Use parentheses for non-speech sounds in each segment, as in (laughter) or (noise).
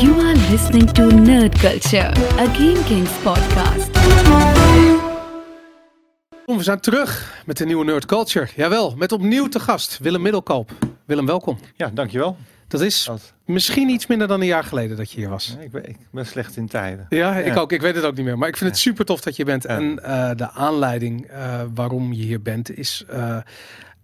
You are listening to Nerd Culture, a Game Kings podcast. We zijn terug met de nieuwe Nerd Culture. Jawel, met opnieuw te gast Willem Middelkoop. Willem, welkom. Ja, dankjewel. Dat is misschien iets minder dan een jaar geleden dat je hier was. Ik ben, ik ben slecht in tijden. Ja, ik Ja. ook. Ik weet het ook niet meer. Maar ik vind het super tof dat je bent. Ja. En eh, de aanleiding eh, waarom je hier bent is eh,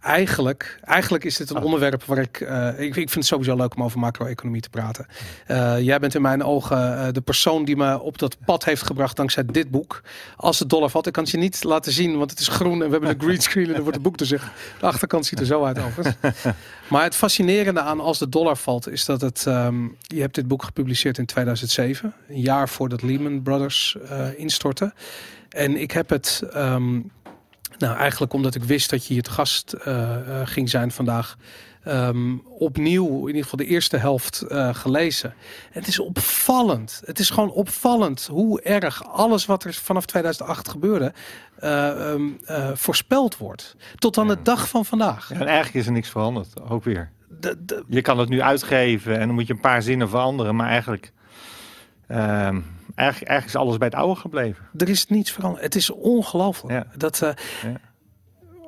eigenlijk... Eigenlijk is dit een Ah. onderwerp waar ik, eh, ik... Ik vind het sowieso leuk om over macro-economie te praten. Eh, jij bent in mijn ogen eh, de persoon die me op dat pad heeft gebracht dankzij dit boek. Als het dollar valt. Ik kan het je niet laten zien, want het is groen en we hebben een green screen en dan wordt het boek te zeggen. De achterkant ziet er zo uit overigens. (laughs) Maar het fascinerende aan Als de dollar valt is dat het... ehm, je hebt dit boek gepubliceerd in 2007. Een jaar voordat Lehman Brothers instortte. En ik heb het... ehm, nou, eigenlijk omdat ik wist dat je hier te gast eh, eh, ging zijn vandaag... ehm, opnieuw, in ieder geval de eerste helft, eh, gelezen. En het is opvallend. Het is gewoon opvallend hoe erg alles wat er vanaf 2008 gebeurde... eh, ehm, eh, voorspeld wordt. Tot aan de dag van vandaag. Ja, en eigenlijk is er niks veranderd, ook weer. De- de- Je kan het nu uitgeven en dan moet je een paar zinnen veranderen, maar eigenlijk, eigenlijk, eigenlijk is alles bij het oude gebleven. Er is niets veranderd. Het is ongelooflijk. Ja. Dat, eh, Ja.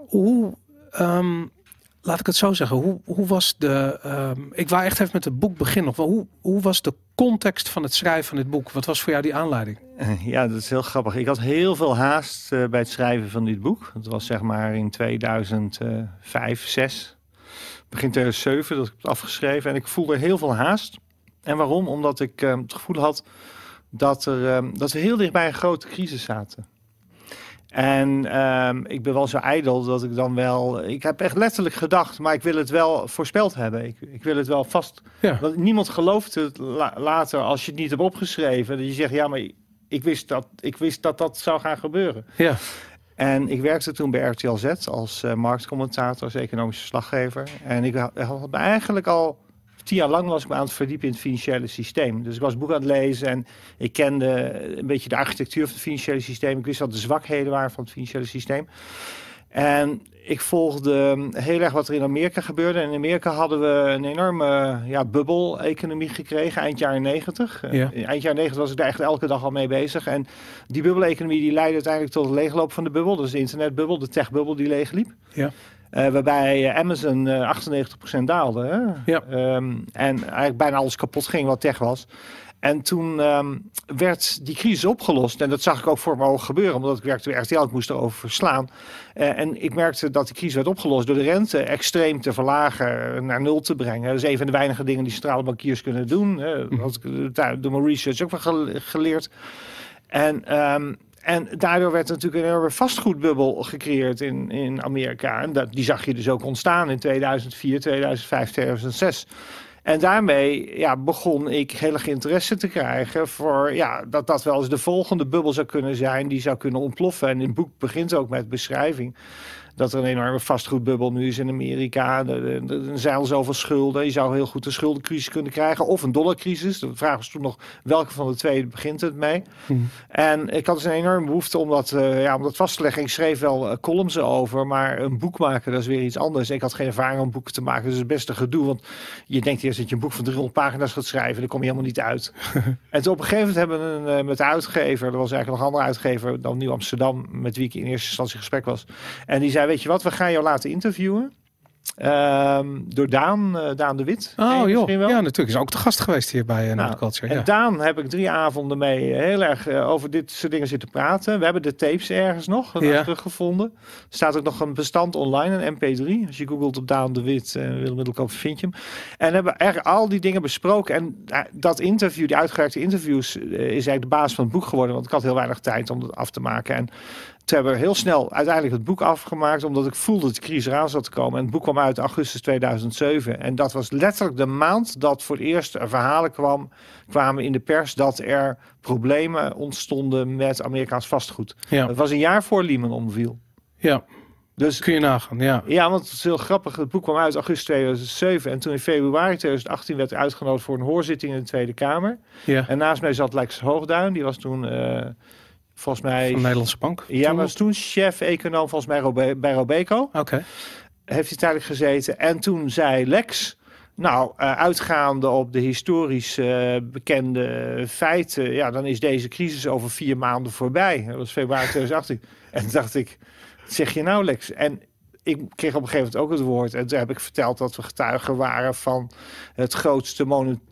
Hoe, ehm, laat ik het zo zeggen, hoe, hoe was de, ehm, ik wou echt even met het boek beginnen. Of hoe, hoe was de context van het schrijven van dit boek? Wat was voor jou die aanleiding? (laughs) Ja, dat is heel grappig. Ik had heel veel haast eh, bij het schrijven van dit boek. Dat was zeg maar in 2005, 6, begin 2007 dat ik het afgeschreven. En ik voelde heel veel haast. En waarom? Omdat ik eh, het gevoel had dat, er, eh, dat we heel dicht bij een grote crisis zaten. En ehm, ik ben wel zo ijdel dat ik dan wel... Ik heb echt letterlijk gedacht, maar ik wil het wel voorspeld hebben. Ik, ik wil het wel vast... Ja. Want niemand gelooft het la- later als je het niet hebt opgeschreven. Dat je zegt, ja, maar ik wist dat, ik wist dat dat zou gaan gebeuren. Ja, En ik werkte toen bij RTL Z als eh, marktcommentator, als economische verslaggever. En ik had, had eigenlijk al tien jaar lang was ik me aan het verdiepen in het financiële systeem. Dus ik was boek aan het lezen en ik kende een beetje de architectuur van het financiële systeem. Ik wist wat de zwakheden waren van het financiële systeem. En ik volgde heel erg wat er in Amerika gebeurde. En in Amerika hadden we een enorme ja, bubbel-economie gekregen eind jaren negentig. Ja. Eh, Eind jaren negentig was ik daar echt elke dag al mee bezig. En die bubbel-economie die leidde uiteindelijk tot het leegloop van de bubbel. Dus de internetbubbel, de techbubbel die leegliep. Ja. Eh, waarbij eh, Amazon eh 98% daalde. Hè? Ja. Ehm, en eigenlijk bijna alles kapot ging wat tech was. En toen ehm, werd die crisis opgelost. En dat zag ik ook voor mijn ogen gebeuren. Omdat ik werkte bij RTL, ik moest erover verslaan. Eh, en ik merkte dat die crisis werd opgelost door de rente extreem te verlagen, eh, naar nul te brengen. Dat is een van de weinige dingen die centrale bankiers kunnen doen. hè. Dat had ik door mijn research ook wel gele- geleerd. En, ehm, en daardoor werd natuurlijk een enorme vastgoedbubbel gecreëerd in, in Amerika. En dat, die zag je dus ook ontstaan in 2004, 2005, 2006. En daarmee ja, begon ik heel erg interesse te krijgen voor ja, dat dat wel eens de volgende bubbel zou kunnen zijn die zou kunnen ontploffen. En het boek begint ook met beschrijving dat er een enorme vastgoedbubbel nu is in Amerika. Er, zijn al zoveel schulden. Je zou heel goed een schuldencrisis kunnen krijgen of een dollarcrisis. De vraag was toen nog welke van de twee begint het mee. En ik had dus een enorme behoefte om dat, eh, ja, om dat vast te leggen. Ik schreef wel eh, columns over, maar een boek maken dat is weer iets anders. Ik had geen ervaring om boeken te maken, dus het is best een gedoe. Want je denkt eerst dat je een boek van 300 pagina's gaat schrijven, dan kom je helemaal niet uit. (laughs) en toen op een gegeven moment hebben we een, eh, met de uitgever, er was eigenlijk nog een andere uitgever dan Nieuw Amsterdam, met wie ik in eerste instantie in gesprek was. En die zei, weet je wat, we gaan jou laten interviewen. Ehm, door Daan, eh, Daan de Wit. Oh joh. wel? Ja, natuurlijk. Is ook te gast geweest hier bij uh, Nou, Culture. En Ja. Daan heb ik drie avonden mee heel erg eh, over dit soort dingen zitten praten. We hebben de tapes ergens nog eh, Ja. teruggevonden. Er staat ook nog een bestand online, een mp3. Als je googelt op Daan de Wit en Willem Middelkoop vind je hem. En hebben eigenlijk al die dingen besproken. En eh, dat interview, die uitgewerkte interviews, eh, is eigenlijk de basis van het boek geworden. Want ik had heel weinig tijd om het af te maken. En toen hebben we heel snel uiteindelijk het boek afgemaakt, omdat ik voelde dat de crisis eraan zat te komen. En het boek kwam uit augustus 2007. En dat was letterlijk de maand dat voor het eerst er verhalen kwam, kwamen in de pers dat er problemen ontstonden met Amerikaans vastgoed. Ja. Het was een jaar voor Lehman omviel. ja, Dus kun je nagaan. Ja. ja, want het is heel grappig. Het boek kwam uit augustus 2007. En toen in februari 2018 werd ik uitgenodigd voor een hoorzitting in de Tweede Kamer. ja. En naast mij zat Lex Hoogduin. Die was toen eh, volgens mij... Van de Nederlandse Bank. Ja, Toen was toen chef-econoom volgens mij Robe- bij Robeco. Oké. Heeft hij tijdelijk gezeten. En toen zei Lex... Nou, uh, uitgaande op de historisch uh, bekende feiten, ja, dan is deze crisis over vier maanden voorbij. Dat was februari (laughs) 2018. en dacht ik, zeg je nou, Lex? En ik kreeg op een gegeven moment ook het woord. En toen heb ik verteld dat we getuigen waren van het grootste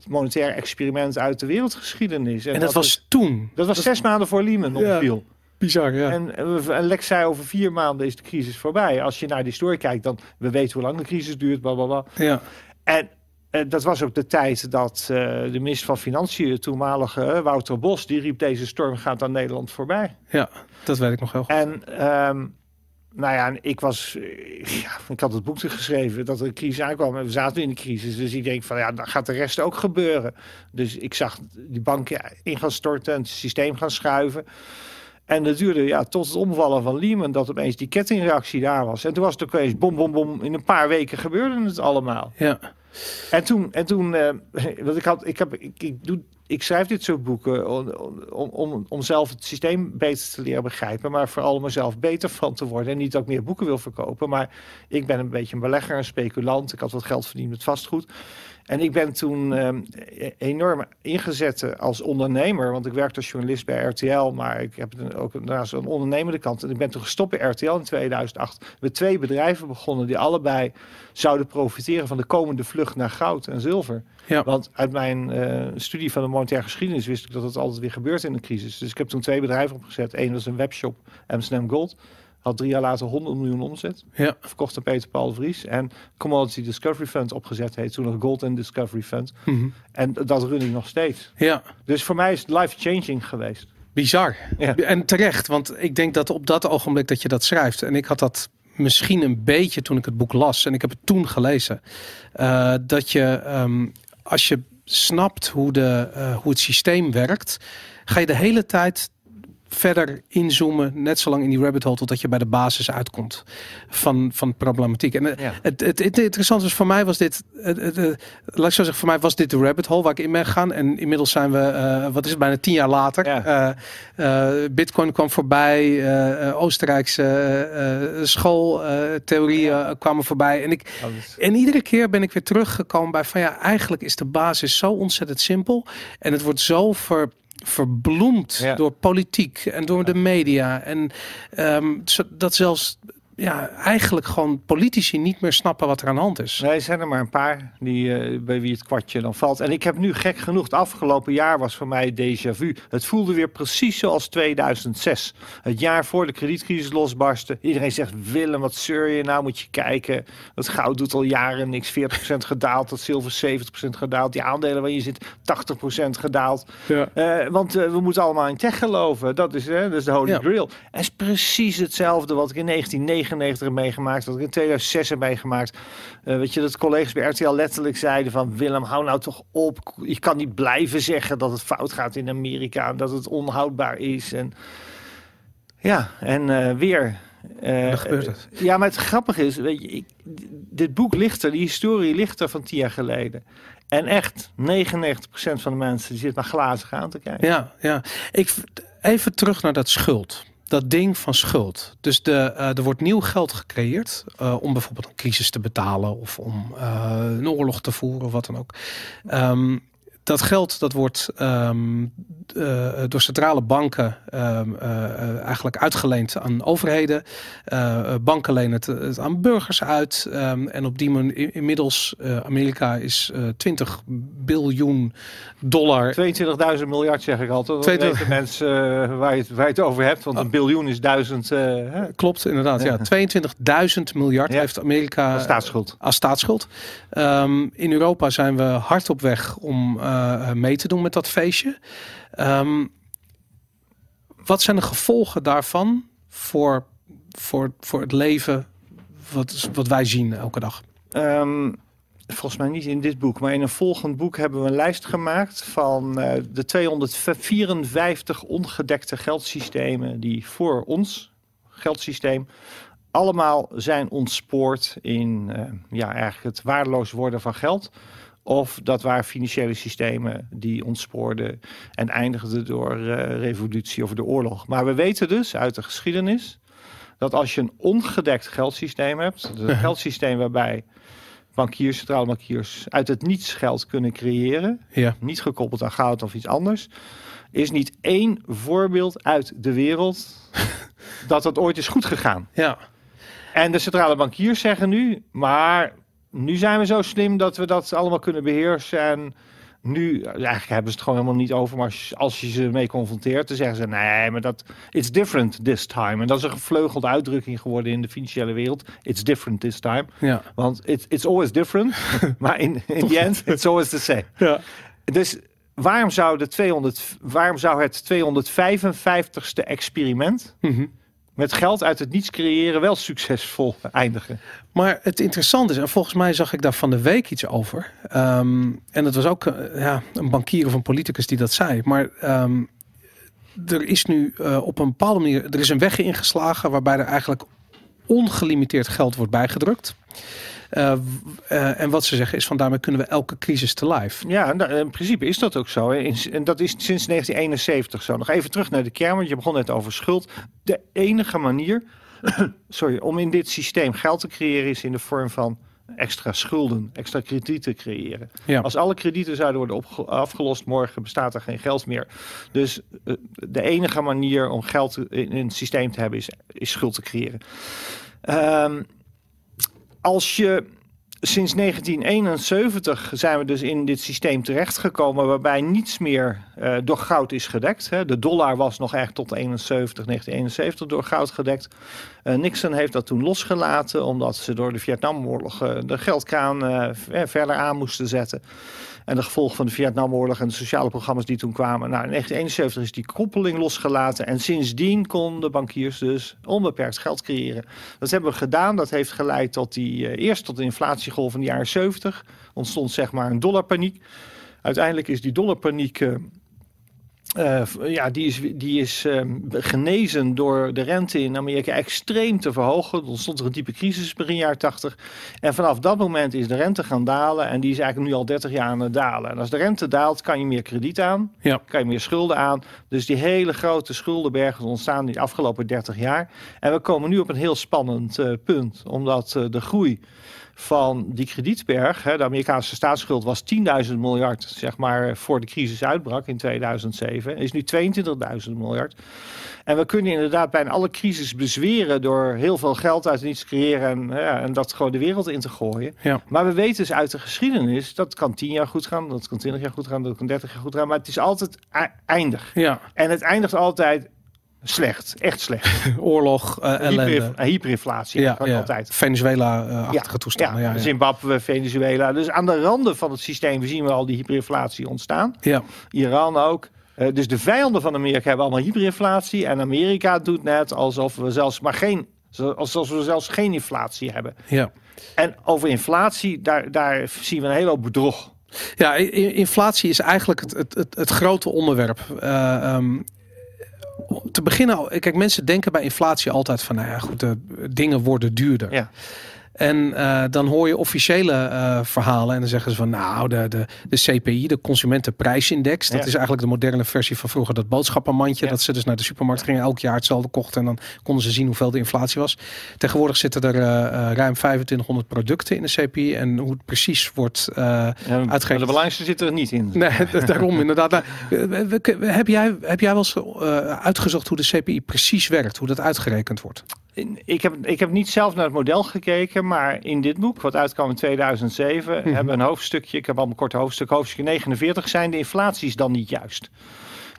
monetair experiment uit de wereldgeschiedenis. En, dat, was toen? Dat was zes maanden voor Lehman opviel. Ja. Bizar, ja. En, en Lex zei over vier maanden is de crisis voorbij. Als je naar die story kijkt, dan we weten hoe lang de crisis duurt, bla Ja. En uh, dat was ook de tijd dat uh, de minister van Financiën, toenmalige uh, Wouter Bos, die riep deze storm gaat aan Nederland voorbij. Ja, dat weet ik nog wel goed. En um, nou ja, ik was, ja, ik had het boek geschreven dat er een crisis aankwam en we zaten in de crisis. Dus ik denk van ja, dan gaat de rest ook gebeuren. Dus ik zag die banken in gaan storten en het systeem gaan schuiven. En dat duurde ja, tot het omvallen van Lehman dat opeens die kettingreactie daar was. En toen was het ook eens bom, bom, bom. In een paar weken gebeurde het allemaal. Ja. En toen, en toen uh, (laughs) want ik had, ik heb, ik, ik doe ik schrijf dit soort boeken om, om, om zelf het systeem beter te leren begrijpen, maar vooral om mezelf beter van te worden. En niet dat ik meer boeken wil verkopen, maar ik ben een beetje een belegger, een speculant. Ik had wat geld verdiend met vastgoed. En ik ben toen um, enorm ingezet als ondernemer, want ik werkte als journalist bij RTL, maar ik heb ook daarnaast een ondernemende kant. En ik ben toen gestopt bij RTL in 2008 met twee bedrijven begonnen die allebei zouden profiteren van de komende vlucht naar goud en zilver. Ja. Want uit mijn uh, studie van de monetaire geschiedenis wist ik dat het altijd weer gebeurt in een crisis. Dus ik heb toen twee bedrijven opgezet. Eén was een webshop, Amsterdam Gold. Had drie jaar later 100 miljoen omzet. Ja. Verkocht aan Peter Paul Vries. En Commodity Discovery Fund opgezet. Heet toen nog Gold and Discovery Fund. Mm -hmm. En dat run ik nog steeds. Ja. Dus voor mij is het life-changing geweest. Bizar. Ja. En terecht. Want ik denk dat op dat ogenblik dat je dat schrijft. En ik had dat misschien een beetje toen ik het boek las. En ik heb het toen gelezen. Uh, dat je, um, als je snapt hoe, de, uh, hoe het systeem werkt, ga je de hele tijd verder inzoomen, net zo lang in die rabbit hole, totdat je bij de basis uitkomt van, van problematiek. En ja. het, het, het, interessante is voor mij was dit, het, het, laat ik zo zeggen, voor mij was dit de rabbit hole waar ik in ben gegaan. En inmiddels zijn we, uh, wat is het, bijna tien jaar later. Ja. Uh, uh, Bitcoin kwam voorbij, Oostenrijkse schooltheorieën kwamen voorbij. En, ik, en iedere keer ben ik weer teruggekomen bij van ja, eigenlijk is de basis zo ontzettend simpel. En het wordt zo ver verbloemd Ja. door politiek en door de media. En ehm, dat zelfs ja, eigenlijk gewoon politici niet meer snappen wat er aan de hand is. Nee, er zijn er maar een paar die, eh, bij wie het kwartje dan valt. En ik heb nu gek genoeg, het afgelopen jaar was voor mij déjà vu. Het voelde weer precies zoals 2006. Het jaar voor de kredietcrisis losbarstte. Iedereen zegt, Willem, wat zeur je? Nou moet je kijken. Dat goud doet al jaren niks. 40% gedaald, dat zilver 70% gedaald. Die aandelen waar je zit, 80% gedaald. Ja. Eh, want eh, we moeten allemaal in tech geloven. Dat is, hè, dat is de holy Ja. grail. En is precies hetzelfde wat ik in 1999 heb meegemaakt. Wat ik in 2006 heb meegemaakt. Eh, weet je, dat collega's bij RTL letterlijk zeiden van... Willem, hou nou toch op. Je kan niet blijven zeggen dat het fout gaat in Amerika. en Dat het onhoudbaar is. En ja, en eh, weer... Dan gebeurt het. ja, maar het grappige is, weet je, ik, dit boek ligt er, die historie ligt er van tien jaar geleden. En echt, 99% van de mensen die zit maar glazig aan te kijken. Ja, ja. Ik, even terug naar dat schuld. Dat ding van schuld. Dus de, eh, er wordt nieuw geld gecreëerd eh, om bijvoorbeeld een crisis te betalen of om eh, een oorlog te voeren of wat dan ook. Ehm, dat geld dat wordt ehm, eh, door centrale banken ehm, eh, eh, eigenlijk uitgeleend aan overheden. Eh, banken lenen het, het aan burgers uit. Ehm, en op die manier in- inmiddels, Amerika is eh 20 biljoen dollar 22.000 miljard zeg ik altijd. Dat 22 weten mensen waar, je het, waar je het over hebt. Want een biljoen is duizend Klopt, inderdaad. Ja, 22.000 miljard Ja. heeft Amerika als staatsschuld. als staatsschuld. In Europa zijn we hard op weg om mee te doen met dat feestje. Ehm, wat zijn de gevolgen daarvan voor, voor, voor het leven wat, wat wij zien elke dag? Ehm, volgens mij niet in dit boek, maar in een volgend boek hebben we een lijst gemaakt van eh, de 254 ongedekte geldsystemen die voor ons geldsysteem allemaal zijn ontspoord in eh, ja, eigenlijk het waardeloos worden van geld. Of dat waren financiële systemen die ontspoorden en eindigden door eh, revolutie of de oorlog. Maar we weten dus uit de geschiedenis dat als je een ongedekt geldsysteem hebt, dus een (laughs) geldsysteem waarbij bankiers, centrale bankiers, uit het niets geld kunnen creëren, Ja. niet gekoppeld aan goud of iets anders, is niet één voorbeeld uit de wereld (laughs) dat dat ooit is goed gegaan. Ja. En de centrale bankiers zeggen nu, maar nu zijn we zo slim dat we dat allemaal kunnen beheersen. En nu, eigenlijk hebben ze het gewoon helemaal niet over, maar als je, als je ze mee confronteert, dan zeggen ze, nee, maar dat, it's different this time. En dat is een gevleugelde uitdrukking geworden in de financiële wereld. It's different this time. Ja. Want it, it's always different, (laughs) maar in, in the end, it's always the same. Ja. Dus waarom zou, de 200, waarom zou het 255ste experiment Mhm. Met geld uit het niets creëren wel succesvol eindigen? Maar het interessante is, en volgens mij zag ik daar van de week iets over. Ehm, en het was ook eh, ja, een bankier of een politicus die dat zei. Maar ehm, er is nu eh, op een bepaalde manier, er is een weg ingeslagen waarbij er eigenlijk ongelimiteerd geld wordt bijgedrukt. Eh, eh, en wat ze zeggen is van daarmee kunnen we elke crisis te live. Ja, nou, in principe is dat ook zo. In- En dat is sinds 1971 zo. Nog even terug naar de kern, want je begon net over schuld. De enige manier (coughs) sorry, om in dit systeem geld te creëren is in de vorm van extra schulden, extra kredieten creëren. Ja. Als alle kredieten zouden worden afgelost morgen, bestaat er geen geld meer. Dus eh, de enige manier om geld in, in het systeem te hebben is, is schuld te creëren. Ehm, als je sinds 1971 zijn we dus in dit systeem terechtgekomen waarbij niets meer eh, door goud is gedekt. Hè. De dollar was nog echt tot 71, 1971 door goud gedekt. Eh, Nixon heeft dat toen losgelaten omdat ze door de Vietnamoorlog eh, de geldkraan verder aan moesten zetten. En de gevolgen van de Vietnamoorlog en de sociale programma's die toen kwamen. Nou, in 1971 is die koppeling losgelaten. En sindsdien konden bankiers dus onbeperkt geld creëren. Dat hebben we gedaan. Dat heeft geleid tot die, eh, eerst tot de inflatiegolf van de jaren 70. Ontstond zeg maar een dollarpaniek. Uiteindelijk is die dollarpaniek... eh, eh, ja, die is, die is ehm, genezen door de rente in Amerika extreem te verhogen. Er ontstond er een diepe crisis begin jaren 80. En vanaf dat moment is de rente gaan dalen. En die is eigenlijk nu al 30 jaar aan het dalen. En als de rente daalt, kan je meer krediet aan. Ja. Kan je meer schulden aan. Dus die hele grote schuldenbergen ontstaan die afgelopen 30 jaar. En we komen nu op een heel spannend eh, punt. Omdat eh, de groei van die kredietberg, hè, de Amerikaanse staatsschuld was 10.000 miljard, zeg maar, voor de crisis uitbrak in 2007, is nu 22.000 miljard. En we kunnen inderdaad bijna alle crisis bezweren door heel veel geld uit niets te creëren en, ja, en dat gewoon de wereld in te gooien. Ja. Maar we weten dus uit de geschiedenis, dat kan 10 jaar goed gaan, dat kan 20 jaar goed gaan, dat kan 30 jaar goed gaan, maar het is altijd e- eindig. Ja, En het eindigt altijd slecht, echt slecht. (laughs) oorlog, eh ellende. Hyper, hyperinflatie, Ja, ja. altijd. Venezuela-achtige toestanden. Ja, ja. Zimbabwe, Venezuela. Dus aan de randen van het systeem zien we al die hyperinflatie ontstaan. ja. Iran ook. Eh, dus de vijanden van Amerika hebben allemaal hyperinflatie. En Amerika doet net alsof we zelfs maar geen, alsof we zelfs geen inflatie hebben. ja. En over inflatie, daar, daar zien we een hele hoop bedrog. Ja, inflatie is eigenlijk het, het, het, het grote onderwerp. Eh, ehm, te beginnen, kijk, mensen denken bij inflatie altijd van, nou ja, goed, de dingen worden duurder. Ja. En eh, dan hoor je officiële eh, verhalen en dan zeggen ze van, nou, de, de, de CPI, de Consumentenprijsindex, dat Ja. is eigenlijk de moderne versie van vroeger dat boodschappenmandje, Ja. dat ze dus naar de supermarkt gingen, elk jaar hetzelfde kochten en dan konden ze zien hoeveel de inflatie was. Tegenwoordig zitten er eh, ruim 2500 producten in de CPI en hoe het precies wordt Ja, uitgegeven. de belangrijkste zit er niet in. Nee, (laughs) da- daarom inderdaad. Nou, Heb jij, heb jij wel eens uitgezocht hoe de CPI precies werkt, hoe dat uitgerekend wordt? Ik heb, ik heb niet zelf naar het model gekeken, maar in dit boek, wat uitkwam in 2007, Mhm. hebben we een hoofdstukje. Ik heb al een kort hoofdstuk, hoofdstuk 49, zijn de inflaties dan niet juist?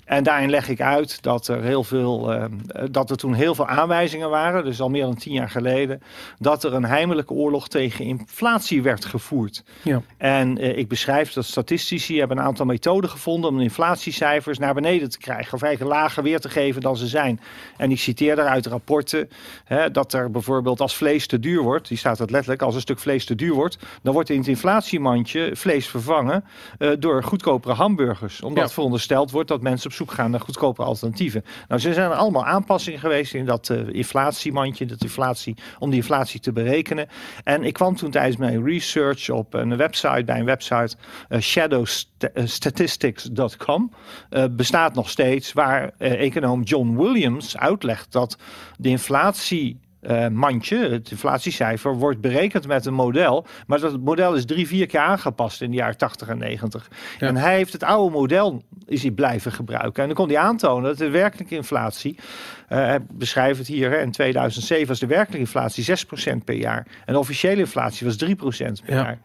En daarin leg ik uit dat er heel veel, eh, dat er toen heel veel aanwijzingen waren, dus al meer dan tien jaar geleden, dat er een heimelijke oorlog tegen inflatie werd gevoerd. Ja. En eh, ik beschrijf dat statistici hebben een aantal methoden gevonden om de inflatiecijfers naar beneden te krijgen. Of eigenlijk lager weer te geven dan ze zijn. En ik citeer daaruit rapporten hè, dat er bijvoorbeeld als vlees te duur wordt, die staat het letterlijk, als een stuk vlees te duur wordt, dan wordt in het inflatiemandje vlees vervangen eh, door goedkopere hamburgers. Omdat Ja. verondersteld wordt dat mensen op zoek gaan naar goedkopere alternatieven. Nou, er zijn allemaal aanpassingen geweest in dat eh, inflatiemandje, dat inflatie, om die inflatie te berekenen. En ik kwam toen tijdens mijn research op een website, bij een website, eh, shadowstatistics.com, eh, bestaat nog steeds, waar econoom John Williams uitlegt dat de inflatie eh, mandje, het inflatiecijfer, wordt berekend met een model. Maar dat model is drie, vier keer aangepast in de jaren 80 en 90. Ja. En hij heeft het oude model is hij blijven gebruiken. En dan kon hij aantonen dat de werkelijke inflatie, hij beschrijft het hier, hè, in 2007 was de werkelijke inflatie 6% per jaar. En de officiële inflatie was 3% per Ja. jaar.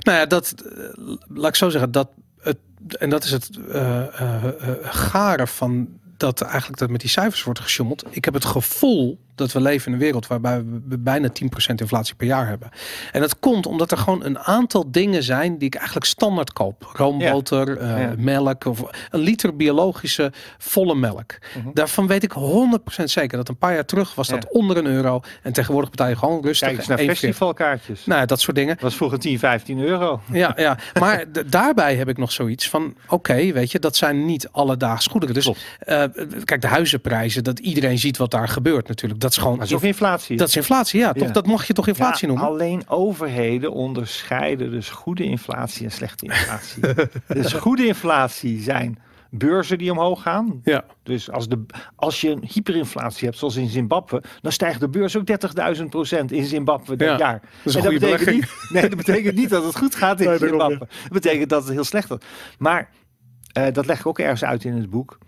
Nou ja, dat, eh, laat ik zo zeggen, dat het, en dat is het eh eh, eh, gare van dat eigenlijk dat met die cijfers wordt gesjommeld. Ik heb het gevoel dat we leven in een wereld waarbij we bijna 10% inflatie per jaar hebben. En dat komt omdat er gewoon een aantal dingen zijn die ik eigenlijk standaard koop. Roomboter, eh, Ja. melk of een liter biologische volle melk. Mhm. Daarvan weet ik 100% zeker dat een paar jaar terug was dat Ja. onder een euro. En tegenwoordig betaal je gewoon rustig. Kijk eens naar 1,40. festivalkaartjes. Nou dat soort dingen. Dat was vroeger 10, 15 euro. Ja, ja. maar daarbij heb ik nog zoiets van: oké, weet je, dat zijn niet alledaags goederen. Dus eh, kijk, de huizenprijzen, dat iedereen ziet wat daar gebeurt natuurlijk. Dat is gewoon. Dat is ook inflatie. dat is inflatie, ja, toch? Ja. Dat mag je toch inflatie Ja, noemen? Alleen overheden onderscheiden dus goede inflatie en slechte inflatie. (laughs) dus goede inflatie zijn beurzen die omhoog gaan. Ja, Dus als, de, als je een hyperinflatie hebt, zoals in Zimbabwe, dan stijgt de beurs ook 30.000 procent in Zimbabwe dit Ja, jaar. is een En goede betekent niet, nee, dat betekent niet dat het goed gaat in Nee, Zimbabwe. Dat betekent dat het heel slecht is. Maar eh, dat leg ik ook ergens uit in het boek.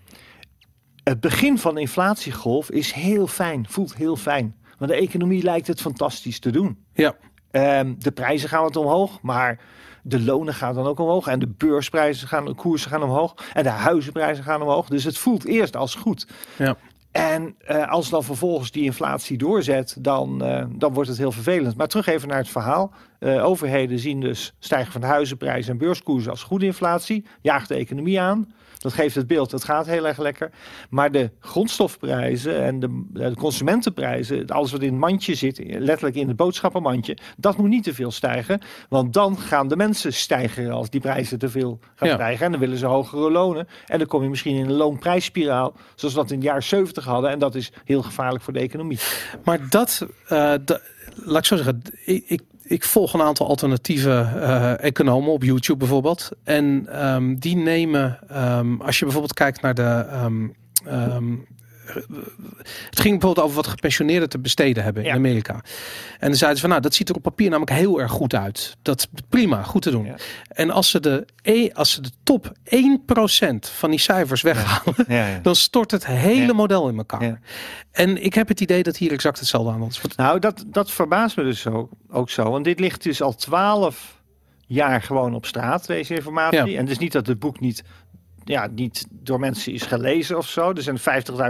Het begin van de inflatiegolf is heel fijn, voelt heel fijn. Want de economie lijkt het fantastisch te doen. ja, Ehm, de prijzen gaan wat omhoog, maar de lonen gaan dan ook omhoog. En de beursprijzen gaan, de koersen gaan omhoog. En de huizenprijzen gaan omhoog. Dus het voelt eerst als goed. ja. En eh, als dan vervolgens die inflatie doorzet, dan, eh, dan wordt het heel vervelend. Maar terug even naar het verhaal. Eh, overheden zien dus stijgen van huizenprijzen en beurskoersen als goede inflatie. Jaagt de economie aan. Dat geeft het beeld, het gaat heel erg lekker. Maar de grondstofprijzen en de, de consumentenprijzen, alles wat in het mandje zit, letterlijk in het boodschappenmandje, dat moet niet te veel stijgen. Want dan gaan de mensen stijgen als die prijzen te veel gaan Ja. stijgen. En dan willen ze hogere lonen. En dan kom je misschien in een loonprijsspiraal, zoals we dat in de jaren 70 hadden. En dat is heel gevaarlijk voor de economie. Maar dat, eh, da- laat ik zo zeggen, ik, ik, ik volg een aantal alternatieve eh, economen op YouTube bijvoorbeeld. En ehm, die nemen, ehm, als je bijvoorbeeld kijkt naar de. Ehm, het ging bijvoorbeeld over wat gepensioneerden te besteden hebben in. Amerika. En dan zeiden ze van, nou, dat ziet er op papier namelijk heel erg goed uit. Dat is prima, goed te doen. Ja. En als ze de, e- als ze de top 1% van die cijfers weghalen, Ja, dan stort het hele model in elkaar. Ja. En ik heb het idee dat hier exact hetzelfde aan is. Wat- Nou, dat, dat verbaast me dus zo, ook zo. Want dit ligt dus al twaalf jaar gewoon op straat, deze informatie. En het is niet dat het boek niet, ja, niet door mensen is gelezen of zo. Er zijn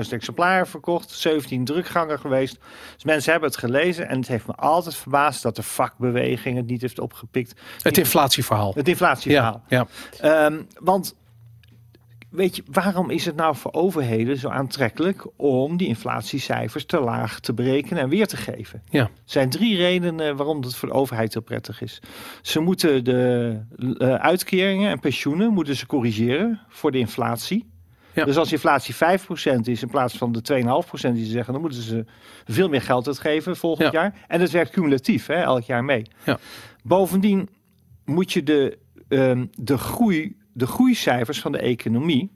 50.000 exemplaren verkocht, 17 drukgangen geweest. Dus mensen hebben het gelezen. En het heeft me altijd verbaasd dat de vakbeweging het niet heeft opgepikt. Het inflatieverhaal. Het inflatieverhaal. Ja, ja. Ehm, want weet je, waarom is het nou voor overheden zo aantrekkelijk om die inflatiecijfers te laag te berekenen en weer te geven? Ja. Er zijn drie redenen waarom het voor de overheid heel prettig is. Ze moeten de eh, uitkeringen en pensioenen moeten ze corrigeren voor de inflatie. Ja. Dus als inflatie 5% is in plaats van de 2,5% die ze zeggen, dan moeten ze veel meer geld uitgeven volgend Ja. jaar. En dat werkt cumulatief, hè, elk jaar mee. Ja. Bovendien moet je de, ehm, de, groei, de groeicijfers van de economie,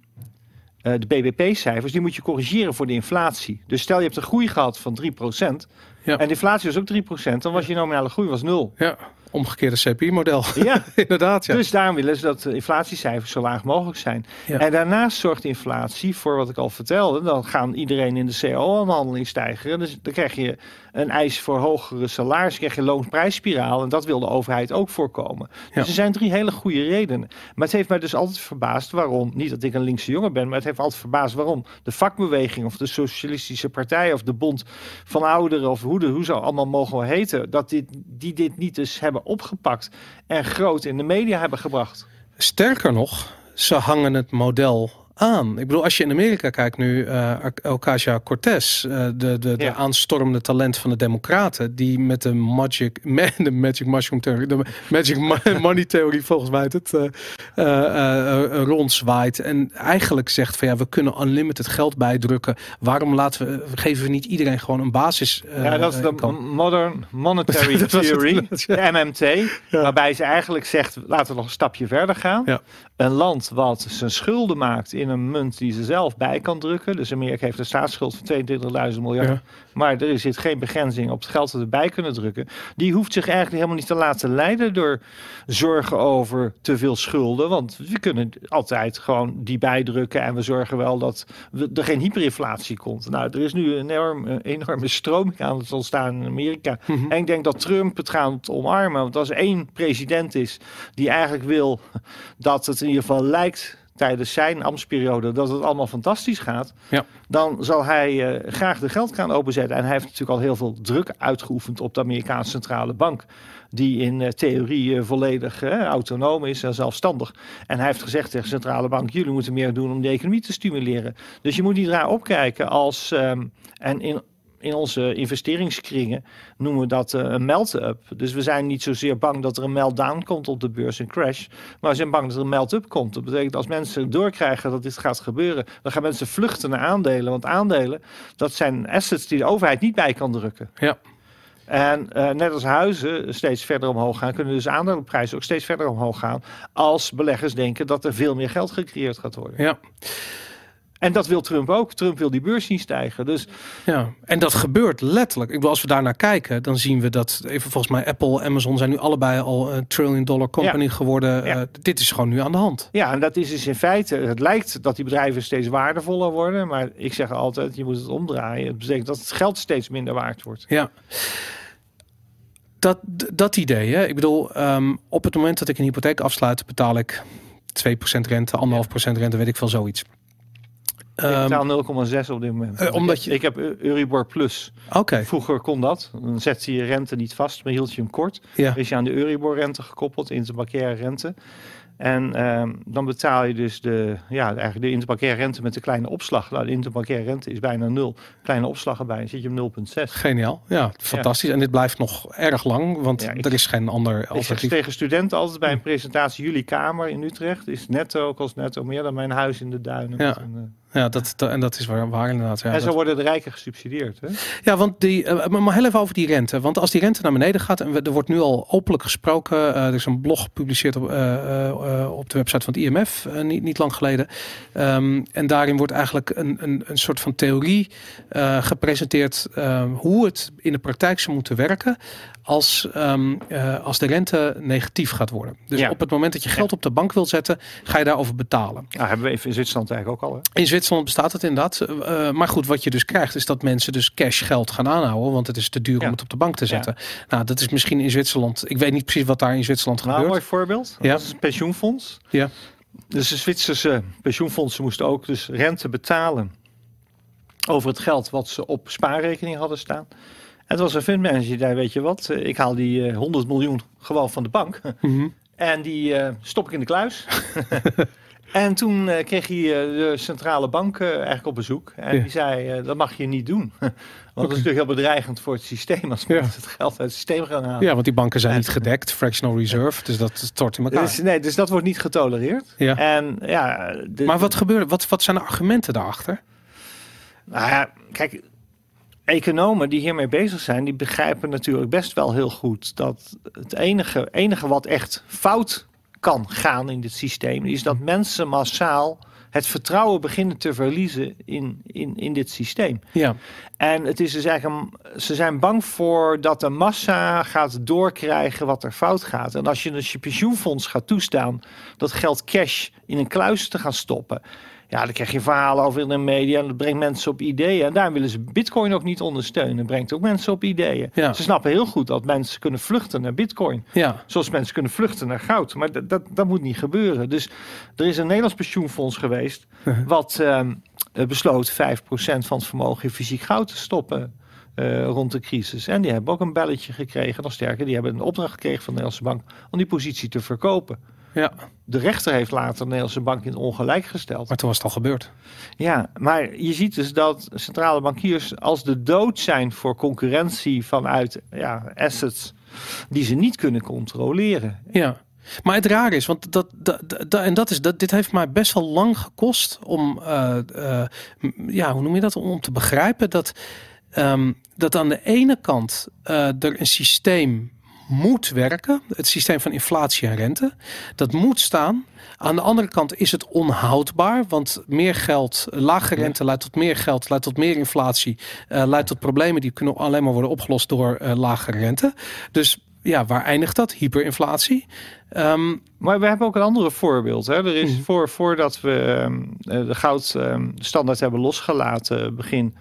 eh, de BBP-cijfers, die moet je corrigeren voor de inflatie. Dus stel je hebt een groei gehad van 3% Ja. en de inflatie was ook 3%, dan was je nominale groei was nul. ja. Omgekeerde CPI-model. (laughs) Ja, (laughs) Inderdaad, ja. dus daarom willen ze dat de inflatiecijfers zo laag mogelijk zijn. Ja. En daarnaast zorgt inflatie voor wat ik al vertelde. Dan gaan iedereen in de CO-onderhandeling stijgen. Dus dan krijg je een eis voor hogere salarissen. krijg je loonprijsspiraal. En dat wil de overheid ook voorkomen. Dus Ja. er zijn drie hele goede redenen. Maar het heeft mij dus altijd verbaasd waarom. Niet dat ik een linkse jongen ben. Maar het heeft altijd verbaasd waarom de vakbeweging. Of de socialistische partij. Of de bond van ouderen. Of hoe, de, hoe ze allemaal mogen heten. Dat dit, die dit niet eens hebben opgepakt. En groot in de media hebben gebracht. Sterker nog, ze hangen het model aan. Ik bedoel, als je in Amerika kijkt nu, eh Ocasio-Cortez, eh, de, de, de Ja. aanstormende talent van de Democraten, die met de magic, (laughs) de magic mushroom theorie, de magic mo- (laughs) money theorie volgens mij het, eh, rondzwaait en eigenlijk zegt van ja, we kunnen unlimited geld bijdrukken. Waarom laten we, geven we niet iedereen gewoon een basis? Ja, dat is de? Modern Monetary (laughs) het Theory, inderdaad, ja. de MMT. Waarbij ze eigenlijk zegt, laten we nog een stapje verder gaan. Een land wat zijn schulden maakt in een munt die ze zelf bij kan drukken. Dus Amerika heeft een staatsschuld van 22.000 miljard. Ja. Maar er zit geen begrenzing op het geld dat erbij kunnen drukken. Die hoeft zich eigenlijk helemaal niet te laten leiden door zorgen over te veel schulden. Want we kunnen altijd gewoon die bijdrukken en we zorgen wel dat we, er geen hyperinflatie komt. Nou, er is nu een enorm, een enorme stroming aan het ontstaan in Amerika. Mhm. En ik denk dat Trump het gaat omarmen. Want als één president is die eigenlijk wil dat het in ieder geval lijkt tijdens zijn ambtsperiode dat het allemaal fantastisch gaat, Ja. dan zal hij eh, graag de geldkraan openzetten. En hij heeft natuurlijk al heel veel druk uitgeoefend op de Amerikaanse centrale bank, die in eh, theorie eh, volledig autonoom is en zelfstandig. En hij heeft gezegd tegen de centrale bank: jullie moeten meer doen om de economie te stimuleren. Dus je moet niet raar opkijken als ehm, en in in onze investeringskringen noemen we dat eh, een melt-up. Dus we zijn niet zozeer bang dat er een meltdown komt op de beurs, een crash. Maar we zijn bang dat er een melt-up komt. Dat betekent als mensen doorkrijgen dat dit gaat gebeuren, dan gaan mensen vluchten naar aandelen. Want aandelen, dat zijn assets die de overheid niet bij kan drukken. Ja. En eh, net als huizen steeds verder omhoog gaan, kunnen dus aandelenprijzen ook steeds verder omhoog gaan. Als beleggers denken dat er veel meer geld gecreëerd gaat worden. Ja. En dat wil Trump ook. Trump wil die beurs zien stijgen. Dus Ja, en dat gebeurt letterlijk. Ik bedoel, als we daar naar kijken, dan zien we dat even volgens mij Apple, Amazon zijn nu allebei al een trillion dollar company geworden. Ja. Eh, dit is gewoon nu aan de hand. Ja, en dat is dus in feite, het lijkt dat die bedrijven steeds waardevoller worden, maar ik zeg altijd, je moet het omdraaien. Het betekent dat het geld steeds minder waard wordt. Ja. Dat, dat idee, hè? ik bedoel, ehm, op het moment dat ik een hypotheek afsluit, betaal ik 2% rente, 1,5% rente, weet ik veel, zoiets. Ik Ehm, betaal 0,6 op dit moment. eh, omdat ik, je- ik heb Eu- Euribor Plus. Oké, Vroeger kon dat. Dan zette je rente niet vast, maar hield je hem kort. ja. Dan is je aan de Euribor rente gekoppeld, interbankaire rente. En ehm, dan betaal je dus de, ja, eigenlijk de interbankaire rente met de kleine opslag. Nou, de interbankaire rente is bijna nul. Kleine opslag erbij, dan zit je op 0,6. Geniaal. Ja, fantastisch. En dit blijft nog erg lang, want Ja, ik- er is geen ander Ik zeg alternatief. tegen studenten altijd bij een presentatie, jullie kamer in Utrecht is netto, kost netto meer dan mijn huis in de duinen. Ja. Ja, dat, dat- en dat is waar, waar inderdaad. Ja, en zo dat- worden de rijken gesubsidieerd. Hè? Ja, want die, eh, maar maar heel even over die rente. Want als die rente naar beneden gaat, en we- er wordt nu al openlijk gesproken, eh, er is een blog gepubliceerd op, eh, op de website van het IMF, niet, niet lang geleden. Ehm, en daarin wordt eigenlijk een, een, een soort van theorie gepresenteerd ehm, hoe het in de praktijk zou moeten werken als, ehm, eh, als de rente negatief gaat worden. Dus Ja. op het moment dat je geld op de bank wilt zetten, ga je daarover betalen. Nou, hebben we even in Zwitserland eigenlijk ook al. Hè? In Zwitserland bestaat het inderdaad. Eh, maar goed, wat je dus krijgt is dat mensen dus cash geld gaan aanhouden. Want het is te duur Ja. om het op de bank te zetten. Nou, dat is misschien in Zwitserland. Ik weet niet precies wat daar in Zwitserland Nou, een gebeurt. mooi voorbeeld. Ja. Dat is een pensioenfonds. Ja. Dus de Zwitserse pensioenfondsen moesten ook dus rente betalen over het geld wat ze op spaarrekening hadden staan. Het was een fundmanager die zei, weet je wat, eh, ik haal die eh, 100 miljoen gewoon van de bank. Mhm. En die eh, stop ik in de kluis. (laughs) en toen eh, kreeg hij eh, de centrale bank eh, eigenlijk op bezoek. En Ja. die zei, eh, dat mag je niet doen. (laughs) Want dat is natuurlijk heel bedreigend voor het systeem als Ja. mensen het geld uit het systeem gaan halen. Ja, want die banken zijn En- niet gedekt. Fractional reserve. Dus dat stort in elkaar. Dus, nee, dus dat wordt niet getolereerd. Ja. En ja, de, Maar wat gebeurt? Wat, wat zijn de argumenten daarachter? Nou ja, kijk, economen die hiermee bezig zijn, die begrijpen natuurlijk best wel heel goed dat het enige, enige wat echt fout kan gaan in dit systeem, is dat mensen massaal het vertrouwen beginnen te verliezen in, in, in dit systeem. Ja, En het is dus eigenlijk een- ze zijn bang voor dat de massa gaat doorkrijgen wat er fout gaat. En als je dus je pensioenfonds gaat toestaan dat geld cash in een kluis te gaan stoppen. Ja, dan krijg je verhalen over in de media en dat brengt mensen op ideeën. En daar willen ze bitcoin ook niet ondersteunen. Dat brengt ook mensen op ideeën. Ja. Ze snappen heel goed dat mensen kunnen vluchten naar bitcoin. ja, Zoals mensen kunnen vluchten naar goud. Maar dat, dat, dat moet niet gebeuren. Dus er is een Nederlands pensioenfonds geweest. wat ehm, eh, besloot 5% van het vermogen in fysiek goud te stoppen. eh, rond de crisis. En die hebben ook een belletje gekregen. Nog sterker, die hebben een opdracht gekregen van de Nederlandse bank. om die positie te verkopen. Ja. De rechter heeft later de Nederlandse bank in ongelijk gesteld. Maar toen was het al gebeurd. Ja, maar je ziet dus dat centrale bankiers als de dood zijn voor concurrentie vanuit ja, assets die ze niet kunnen controleren. Ja. Maar het raar is, want dat, dat, dat, en dat is, dat, dit heeft mij best wel lang gekost om, eh, eh, ja, hoe noem je dat, om te begrijpen dat, ehm, dat aan de ene kant eh, er een systeem moet werken. Het systeem van inflatie en rente. Dat moet staan. Aan de andere kant is het onhoudbaar. Want meer geld, lage rente leidt tot meer geld, leidt tot meer inflatie. Uh, leidt tot problemen die kunnen alleen maar worden opgelost door uh, lage rente. Dus ja, waar eindigt dat? Hyperinflatie. Um, maar we hebben ook een andere voorbeeld. Hè. Er is mhm. voor, voordat we ehm, eh, de goudstandaard hebben losgelaten, begin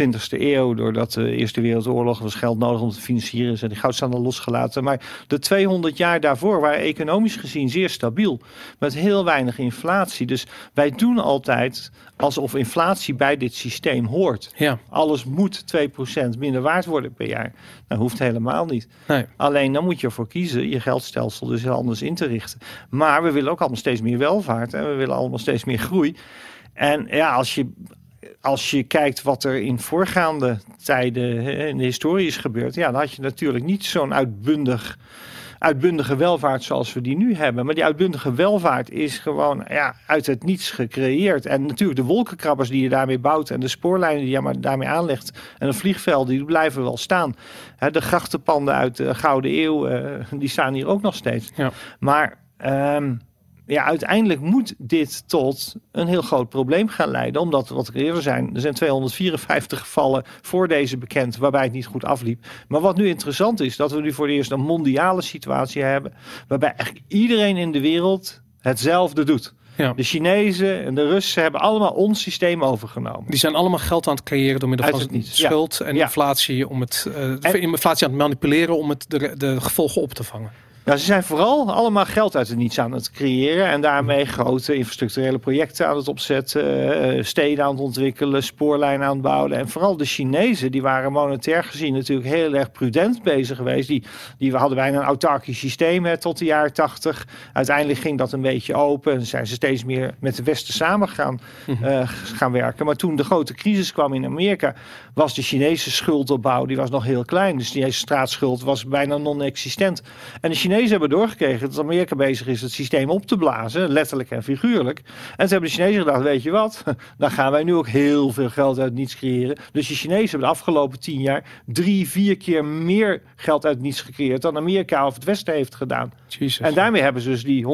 20e eeuw, doordat de Eerste Wereldoorlog was geld nodig om te financieren, zijn die goudstandaard losgelaten. Maar de 200 jaar daarvoor waren economisch gezien zeer stabiel, met heel weinig inflatie. Dus wij doen altijd alsof inflatie bij dit systeem hoort. Ja. Alles moet 2% minder waard worden per jaar. Dat hoeft helemaal niet. Nee. Alleen dan moet je ervoor kiezen je geldstelsel dus heel anders in te richten. Maar we willen ook allemaal steeds meer welvaart en we willen allemaal steeds meer groei. En ja, als je, als je kijkt wat er in voorgaande tijden in de historie is gebeurd, ja, dan had je natuurlijk niet zo'n uitbundig uitbundige welvaart zoals we die nu hebben. Maar die uitbundige welvaart is gewoon ja, uit het niets gecreëerd. En natuurlijk de wolkenkrabbers die je daarmee bouwt en de spoorlijnen die je maar daarmee aanlegt en de vliegvelden, die blijven wel staan. de grachtenpanden uit de Gouden Eeuw, uh, die staan hier ook nog steeds. Ja. Maar um, ja, uiteindelijk moet dit tot een heel groot probleem gaan leiden. Omdat, wat ik eerder zei, er zijn 254 gevallen voor deze bekend waarbij het niet goed afliep. Maar wat nu interessant is, dat we nu voor het eerst een mondiale situatie hebben. Waarbij eigenlijk iedereen in de wereld hetzelfde doet. Ja. De Chinezen en de Russen hebben allemaal ons systeem overgenomen. Die zijn allemaal geld aan het creëren door middel van schuld en inflatie om het uh, inflatie aan het manipuleren om het de, de gevolgen op te vangen. Nou, ze zijn vooral allemaal geld uit het niets aan het creëren. En daarmee grote infrastructurele projecten aan het opzetten. Eh, steden aan het ontwikkelen, spoorlijnen aan het bouwen. En vooral de Chinezen, die waren monetair gezien natuurlijk heel erg prudent bezig geweest. Die, die hadden bijna een autarkisch systeem hè, tot de jaren tachtig. Uiteindelijk ging dat een beetje open. En zijn ze steeds meer met de Westen samen gaan, uh, gaan werken. Maar toen de grote crisis kwam in Amerika, was de Chinese schuldopbouw die was nog heel klein. Dus die staatsschuld was bijna non-existent. En de Chinezen hebben doorgekregen dat Amerika bezig is het systeem op te blazen, letterlijk en figuurlijk. En ze hebben de Chinezen gedacht, weet je wat, (laughs) dan gaan wij nu ook heel veel geld uit niets creëren. Dus de Chinezen hebben de afgelopen tien jaar drie, vier keer meer geld uit niets gecreëerd dan Amerika of het Westen heeft gedaan. En daarmee hebben ze dus die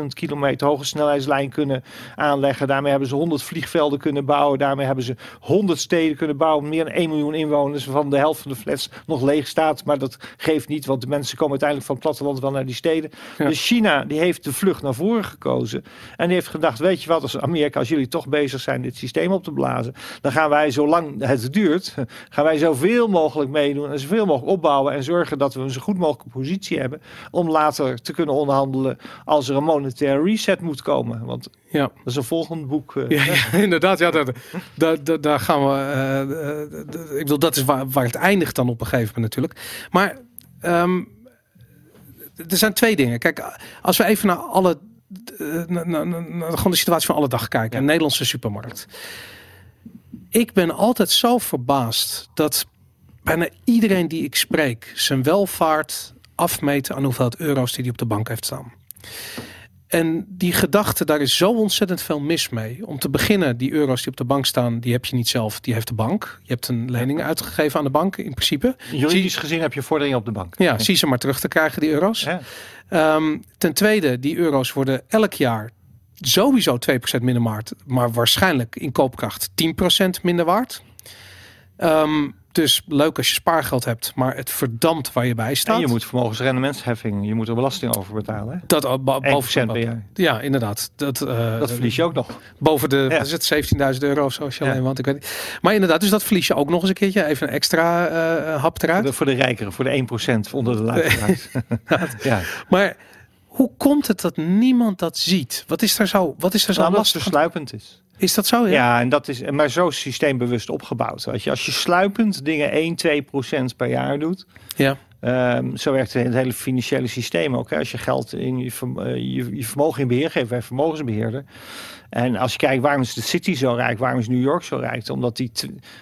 150.000 kilometer hoge snelheidslijn kunnen aanleggen. Daarmee hebben ze 100 vliegvelden kunnen bouwen. Daarmee hebben ze 100 steden kunnen bouwen. Meer dan 1 miljoen inwoners, van de helft van de flats nog leeg staat. Maar dat geeft niet, want de mensen komen uiteindelijk van platteland wel naar die steden. Dus China die heeft de vlucht naar voren gekozen. En die heeft gedacht, weet je wat, als Amerika, als jullie toch bezig zijn dit systeem op te blazen. Dan gaan wij, zolang het duurt, (laughs) gaan wij zoveel mogelijk meedoen. En zoveel mogelijk opbouwen. En zorgen dat we een zo goed mogelijke positie hebben. Om later te kunnen onderhandelen als er een monetaire reset moet komen. Want ja. dat is een volgend boek. Uh, ja, (laughs) inderdaad. Ja, daar, daar, daar gaan we. Uh, ik bedoel, dat is waar, waar het eindigt dan op een gegeven moment natuurlijk. Maar um, er zijn twee dingen. Kijk, als we even naar alle. Naar, naar, naar, gewoon de situatie van alle dag kijken. Ja. Een Nederlandse supermarkt. Ik ben altijd zo verbaasd dat bijna iedereen die ik spreek zijn welvaart afmeten aan hoeveel euro's die hij op de bank heeft staan. En die gedachte, daar is zo ontzettend veel mis mee. Om te beginnen, die euro's die op de bank staan, die heb je niet zelf, die heeft de bank. Je hebt een lening uitgegeven aan de bank in principe. Juridisch gezien heb je vorderingen op de bank. Ja, zie ze maar terug te krijgen, die euro's. Ja. Um, ten tweede, die euro's worden elk jaar sowieso 2% minder waard, maar waarschijnlijk in koopkracht 10% minder waard. Um, dus leuk als je spaargeld hebt, maar het verdampt waar je bij staat. En je moet vermogensrendementsheffing, je moet er belasting over betalen. Hè? Dat al boven per jaar. Ja, inderdaad. Dat, uh, dat verlies je ook nog. Boven de ja. is het 17.000 euro zoals je alleen want ik weet niet. Maar inderdaad, dus dat verlies je ook nog eens een keertje. Even een extra uh, hap eruit. Voor de, voor de rijkeren, voor de 1% onder de luisteraars. (laughs) (laughs) ja. Maar hoe komt het dat niemand dat ziet? Wat is daar zo, wat is daar zo nou, lastig? sluipend is. Is dat zo? Ja, ja en dat is maar zo systeembewust opgebouwd. Weet je, als je sluipend dingen 1, 2 procent per jaar doet. Ja. Um, zo werkt het hele financiële systeem ook. Hè. Als je geld in je, uh, je, je, vermogen in beheer geeft bij vermogensbeheerder. En als je kijkt waarom is de City zo rijk, waarom is New York zo rijk? Omdat die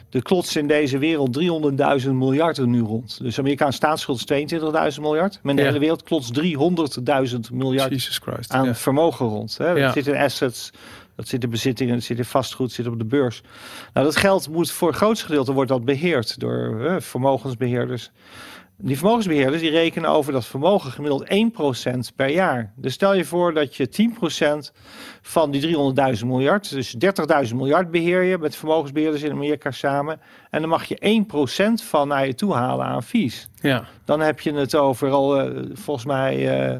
de klots in deze wereld 300.000 miljard er nu rond. Dus Amerikaanse staatsschuld is 22.000 miljard. Maar in de hele wereld klotst 300.000 miljard aan ja. vermogen rond. Hè. Ja. zit in assets, dat zit in bezittingen, dat zit in vastgoed, zit op de beurs. Nou, dat geld moet voor het grootste gedeelte wordt dat beheerd door vermogensbeheerders. Die vermogensbeheerders die rekenen over dat vermogen gemiddeld 1% per jaar. Dus stel je voor dat je 10% van die 300.000 miljard, dus 30.000 miljard beheer je met vermogensbeheerders in Amerika samen. En dan mag je 1% van naar je toe halen aan fees. Ja. Dan heb je het over al, eh, volgens mij, uh,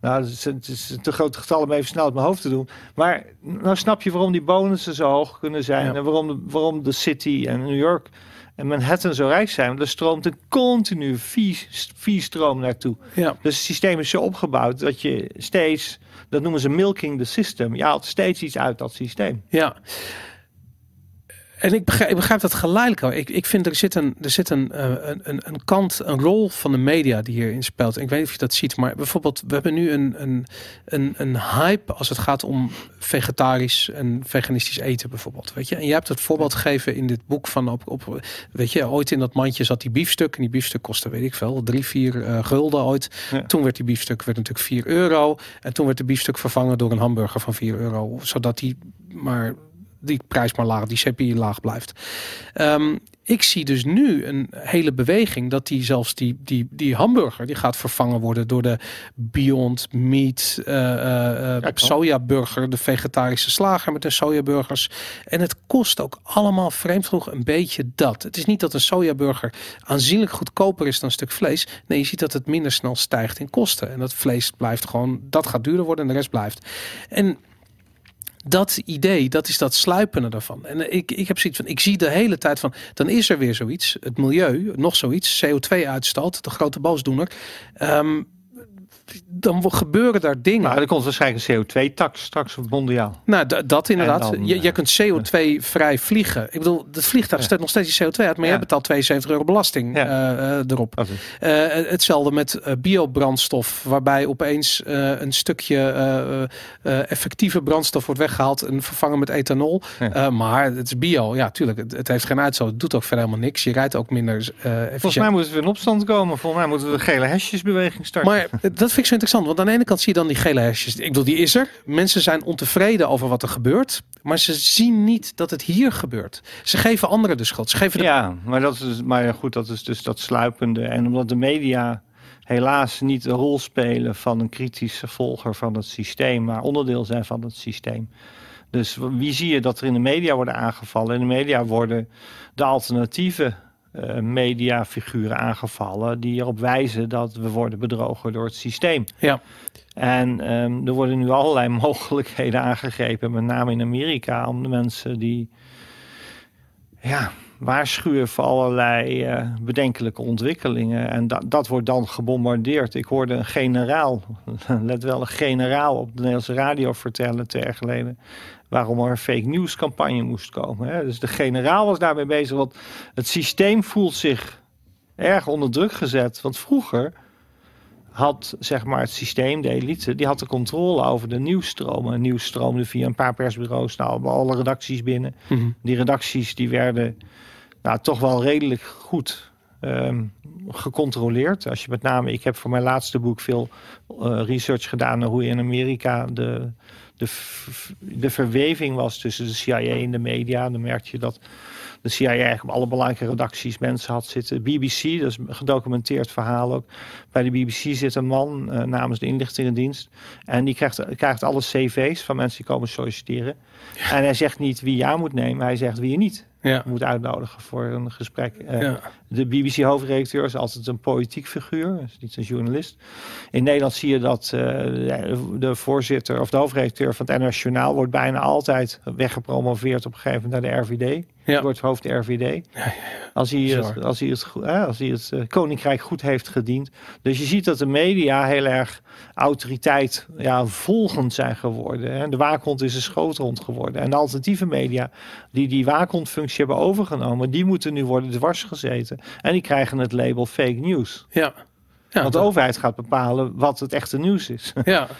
nou, het is, het is een te groot getal om even snel uit mijn hoofd te doen. Maar nou snap je waarom die bonussen zo hoog kunnen zijn Ja. en waarom de, waarom de City en New York en Manhattan zo rijk zijn. Want er stroomt een continu fee- fee-stroom naartoe. Ja. Dus het systeem is zo opgebouwd dat je steeds, dat noemen ze milking the system, je haalt steeds iets uit dat systeem. Ja. En ik begrijp, ik begrijp dat geleidelijk. Ik, ik vind er zit, een, er zit een, eh, een, een, een kant, een rol van de media die hierin speelt. Ik weet niet of je dat ziet, maar bijvoorbeeld, we hebben nu een, een, een, een hype als het gaat om vegetarisch en veganistisch eten bijvoorbeeld. Weet je? En je hebt het voorbeeld gegeven in dit boek van op, op weet je, ooit in dat mandje zat die biefstuk. En die biefstuk kostte, weet ik veel, drie, vier eh, gulden ooit. Ja. Toen werd die biefstuk werd natuurlijk 4 euro. En toen werd de biefstuk vervangen door een hamburger van 4 euro. Zodat die maar die prijs maar laag, die CPI laag blijft. Ehm, ik zie dus nu een hele beweging dat die zelfs die, die, die hamburger die gaat vervangen worden door de Beyond Meat eh eh, eh, sojaburger, de vegetarische slager met de sojaburgers. En het kost ook allemaal vreemd genoeg een beetje dat. Het is niet dat een sojaburger aanzienlijk goedkoper is dan een stuk vlees. Nee, je ziet dat het minder snel stijgt in kosten. En dat vlees blijft gewoon, dat gaat duurder worden en de rest blijft. En dat idee, dat is dat sluipende daarvan. En ik, ik heb zoiets van, ik zie de hele tijd van, dan is er weer zoiets, het milieu, nog zoiets, CO2-uitstoot, de grote boosdoener. Ehm, dan gebeuren daar dingen. Nou, er komt waarschijnlijk een CO2-tax straks op mondiaal. Nou, dat inderdaad. dan, je, eh, je kunt CO2-vrij vliegen. Ik bedoel, het vliegtuig Ja. nog steeds die CO2 uit, maar Ja. jij betaalt 72 euro belasting Ja. eh, eh, erop. Hetzelfde met eh, biobrandstof, waarbij opeens een stukje effectieve brandstof wordt weggehaald en vervangen met ethanol. Maar het is bio, ja, tuurlijk. Het, het heeft geen uitstoot. Het doet ook verder helemaal niks. Je rijdt ook minder efficiënt. Volgens mij moeten we in opstand komen. Volgens mij moeten we de gele hesjesbeweging starten. Maar dat vind ik zo interessant. Want aan de ene kant zie je dan die gele hesjes. Ik bedoel, die is er. Mensen zijn ontevreden over wat er gebeurt. Maar ze zien niet dat het hier gebeurt. Ze geven anderen de schuld. Ze geven. Ja, maar, dat is, maar goed, dat is dus dat sluipende. En omdat de media helaas niet de rol spelen van een kritische volger van het systeem, maar onderdeel zijn van het systeem. Dus wie zie je dat er in de media worden aangevallen? In de media worden de alternatieve eh, mediafiguren aangevallen die erop wijzen dat we worden bedrogen door het systeem. Ja. En ehm, er worden nu allerlei (laughs) mogelijkheden aangegrepen, met name in Amerika, om de mensen die ja, waarschuwen voor allerlei eh, bedenkelijke ontwikkelingen. En dat dat wordt dan gebombardeerd. Ik hoorde een generaal, (laughs) let wel, een generaal op de Nederlandse radio vertellen jaar geleden. Waarom er een fake news campagne moest komen. Hè? Dus de generaal was daarmee bezig. Want het systeem voelt zich erg onder druk gezet. Want vroeger had zeg maar het systeem, de elite, die had de controle over de nieuwsstromen. Nieuws stroomde via een paar persbureaus nou, alle redacties binnen. Mhm. Die redacties die werden nou, toch wel redelijk goed ehm, gecontroleerd. Als je met name, ik heb voor mijn laatste boek veel eh, research gedaan naar hoe in Amerika de, de, de verweving was tussen de CIA en de media. Dan merkte je dat de CIA eigenlijk op alle belangrijke redacties mensen had zitten. BBC, dat is een gedocumenteerd verhaal ook. Bij de BBC zit een man eh, namens de inlichtingendienst. En die krijgt, krijgt alle cv's van mensen die komen solliciteren. En hij zegt niet wie je aan moet nemen, hij zegt wie je niet Ja. moet uitnodigen voor een gesprek. Eh, Ja. De BBC-hoofdredacteur is altijd een politiek figuur, is niet een journalist. In Nederland zie je dat eh, de- voorzitter of de hoofdredacteur van het NOS Journaal wordt bijna altijd weggepromoveerd op een gegeven moment naar de RVD. Ja. Wordt hoofd RVD. Als hij het, als hij het, als hij het eh, koninkrijk goed heeft gediend. Dus je ziet dat de media heel erg autoriteit ja, volgend zijn geworden. Hè. De waakhond is een schoothond geworden. En de alternatieve media die die waakhondfunctie hebben overgenomen, die moeten nu worden dwars gezeten. En die krijgen het label fake news. Ja. Ja, Want de dat- overheid gaat bepalen wat het echte nieuws is. Ja. (laughs)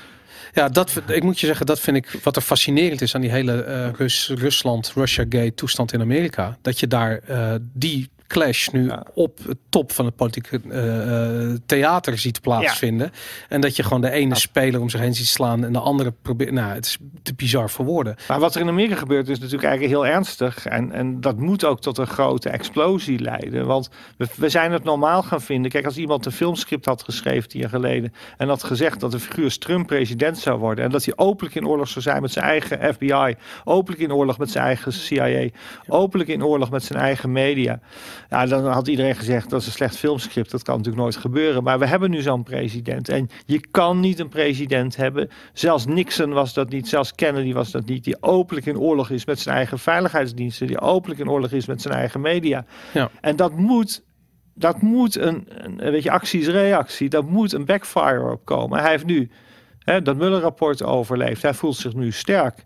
Ja, dat, ik moet je zeggen, dat vind ik wat er fascinerend is aan die hele eh Rus, Rusland, Russia Gate toestand in Amerika. Dat je daar eh, die clash nu Ja. op het top van het politieke eh, eh, theater ziet plaatsvinden. En dat je gewoon de ene speler om zich heen ziet slaan en de andere probeert. Nou, het is te bizar voor woorden. Maar wat er in Amerika gebeurt is natuurlijk eigenlijk heel ernstig. En, en dat moet ook tot een grote explosie leiden. Want we, we zijn het normaal gaan vinden. Kijk, als iemand een filmscript had geschreven tien jaar geleden. En had gezegd dat de figuur Trump president zou worden. En dat hij openlijk in oorlog zou zijn met zijn eigen FBI. Openlijk in oorlog met zijn eigen CIA. Openlijk in oorlog met zijn eigen media. Ja, dan had iedereen gezegd dat is een slecht filmscript. Dat kan natuurlijk nooit gebeuren. Maar we hebben nu zo'n president. En je kan niet een president hebben. Zelfs Nixon was dat niet. Zelfs Kennedy was dat niet. Die openlijk in oorlog is met zijn eigen veiligheidsdiensten. Die openlijk in oorlog is met zijn eigen media. Ja. En dat moet. Dat moet een, een weet je, actie is reactie. Dat moet een backfire opkomen. Hij heeft nu hè, dat Muller-rapport overleefd. Hij voelt zich nu sterk.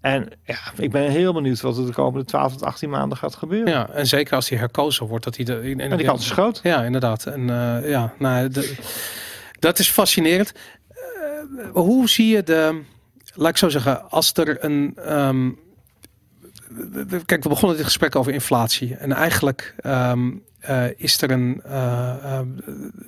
En ja, ik ben heel benieuwd wat er de komende 12 tot 18 maanden gaat gebeuren. Ja, en zeker als hij herkozen wordt, dat hij de. En, En die kans is groot. Ja, inderdaad. En eh, ja, nou, de- dat is fascinerend. Eh, hoe zie je de. Laat ik zo zeggen, als er een. ehm, kijk, we begonnen dit gesprek over inflatie. En eigenlijk ehm, eh, is er een. eh, eh,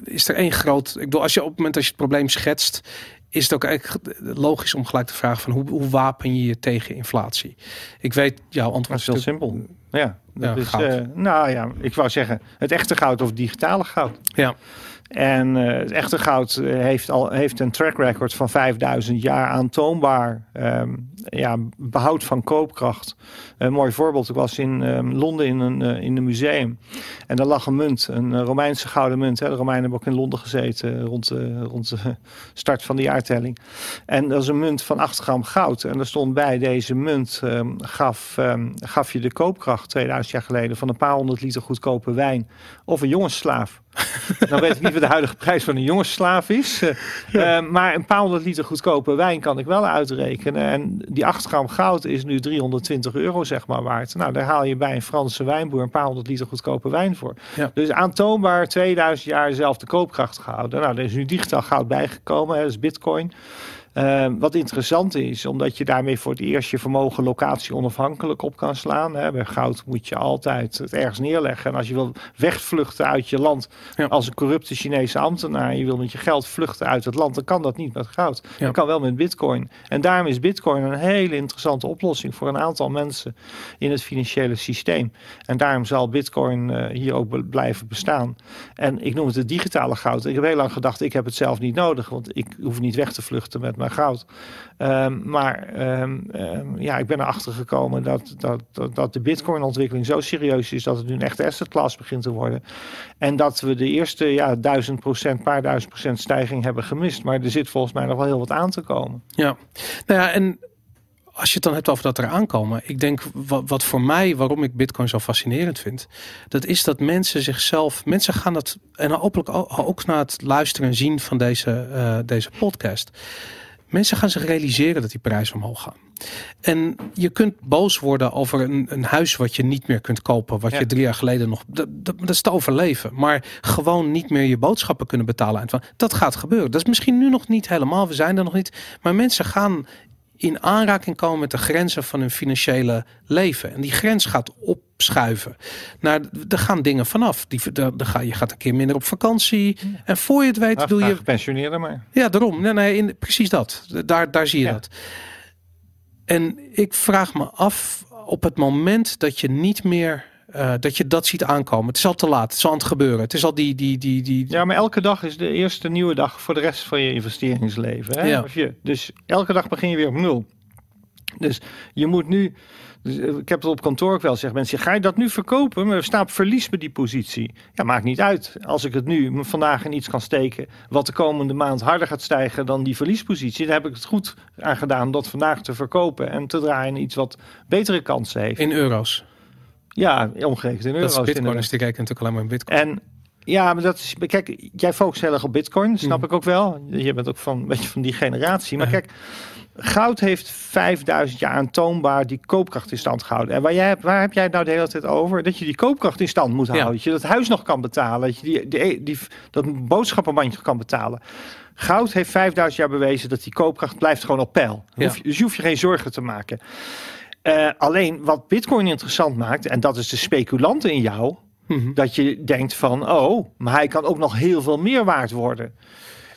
is er één groot. Ik bedoel, als je op het moment dat je het probleem schetst. Is het ook eigenlijk logisch om gelijk te vragen van hoe, hoe wapen je je tegen inflatie? Ik weet jouw Dat antwoord is heel simpel. Ja, dat Ja, is, goud. nou ja, ik wou zeggen, het echte goud of digitale goud. Ja, En eh, het echte goud eh, heeft, al, heeft een track record van 5000 jaar aantoonbaar ehm, ja, behoud van koopkracht. Een mooi voorbeeld, ik was in ehm, Londen in een, eh, in een museum. En daar lag een munt, een Romeinse gouden munt. Hè. De Romeinen hebben ook in Londen gezeten rond, de (laughs) start van de jaartelling. En dat is een munt van 8 gram goud. En er stond bij, deze munt ehm, gaf, gaf je de koopkracht 2000 jaar geleden... van een paar honderd liter goedkope wijn of een jongensslaaf. (laughs) Dan weet ik niet wat de huidige prijs van een jongensslaaf is. (laughs) Eh, eh, maar een paar honderd liter goedkope wijn kan ik wel uitrekenen. En die 8 gram goud is nu 320 euro zeg maar waard. Nou, daar haal je bij een Franse wijnboer een paar honderd liter goedkope wijn voor. Ja. Dus aantoonbaar 2000 jaar dezelfde koopkracht gehouden. Nou, er is nu digitaal goud bijgekomen, hè, dat is bitcoin. Eh, wat interessant is, omdat je daarmee voor het eerst je vermogen locatie onafhankelijk op kan slaan. Hè. Bij goud moet je altijd het ergens neerleggen. En als je wil wegvluchten uit je land Ja. als een corrupte Chinese ambtenaar, en je wil met je geld vluchten uit het land, dan kan dat niet met goud. Ja. Dat kan wel met bitcoin. En daarom is bitcoin een hele interessante oplossing voor een aantal mensen in het financiële systeem. En daarom zal bitcoin eh, hier ook be- blijven bestaan. En ik noem het het digitale goud. Ik heb heel lang gedacht, ik heb het zelf niet nodig, want ik hoef niet weg te vluchten met mijn goud. Ehm, maar ehm, ehm, ja, ik ben erachter gekomen dat, dat, dat, de bitcoin-ontwikkeling zo serieus is dat het nu een echte asset class begint te worden. En dat we de eerste ja, duizend procent, paar duizend procent stijging hebben gemist. Maar er zit volgens mij nog wel heel wat aan te komen. Ja, nou ja, en als je het dan hebt over dat er aankomen. Ik denk wat, wat voor mij, waarom ik Bitcoin zo fascinerend vind. Dat is dat mensen zichzelf, mensen gaan dat, en hopelijk ook, ook na het luisteren en zien van deze, eh, deze podcast. Mensen gaan zich realiseren dat die prijzen omhoog gaan. En je kunt boos worden over een, een huis wat je niet meer kunt kopen. Wat Ja. je drie jaar geleden nog. Dat, dat, dat is te overleven. Maar gewoon niet meer je boodschappen kunnen betalen. En van, dat gaat gebeuren. Dat is misschien nu nog niet helemaal. We zijn er nog niet. Maar mensen gaan in aanraking komen met de grenzen van hun financiële leven. En die grens gaat opschuiven. Nou, er gaan dingen vanaf. Die, daar, daar ga, je gaat een keer minder op vakantie. En voor je het weet, doe je. vraag gepensioneerden maar. Ja, daarom. Nee, nee, in, precies dat. Daar, daar zie je Ja. dat. En ik vraag me af op het moment dat je niet meer. Eh, dat je dat ziet aankomen. Het is al te laat. Het is al aan het gebeuren. Het is al die. die, die, die Ja, maar elke dag is de eerste nieuwe dag voor de rest van je investeringsleven. Hè? Ja. Je, dus elke dag begin je weer op nul. Dus je moet nu. Dus eh, ik heb het op kantoor ook wel gezegd. Mensen, ga je dat nu verkopen? Maar we staan op verlies bij die positie. Ja, maakt niet uit. Als ik het nu vandaag in iets kan steken. wat de komende maand harder gaat stijgen dan die verliespositie. dan heb ik het goed aan gedaan om dat vandaag te verkopen. en te draaien in iets wat betere kansen heeft. in euro's. Ja, omgerekend in Dat euro's. is bitcoin. Dus die rekenen natuurlijk alleen maar in bitcoin. En ja, maar dat is. Kijk, jij focust heel erg op Bitcoin, snap Mhm. ik ook wel. Je bent ook van (laughs) een beetje van die generatie. Maar Ja. kijk, goud heeft 5000 jaar aantoonbaar die koopkracht in stand gehouden. En waar, jij, waar heb jij het nou de hele tijd over? Dat je die koopkracht in stand moet houden. Dat je dat huis nog kan betalen. Dat je die, die, die, dat boodschappenmandje kan betalen. Goud heeft 5000 jaar bewezen dat die koopkracht blijft gewoon op peil. Ja. Hoef dus je hoeft je geen zorgen te maken. Eh, alleen wat Bitcoin interessant maakt, en dat is de speculanten in jou, Mhm. Dat je denkt van, oh, maar hij kan ook nog heel veel meer waard worden.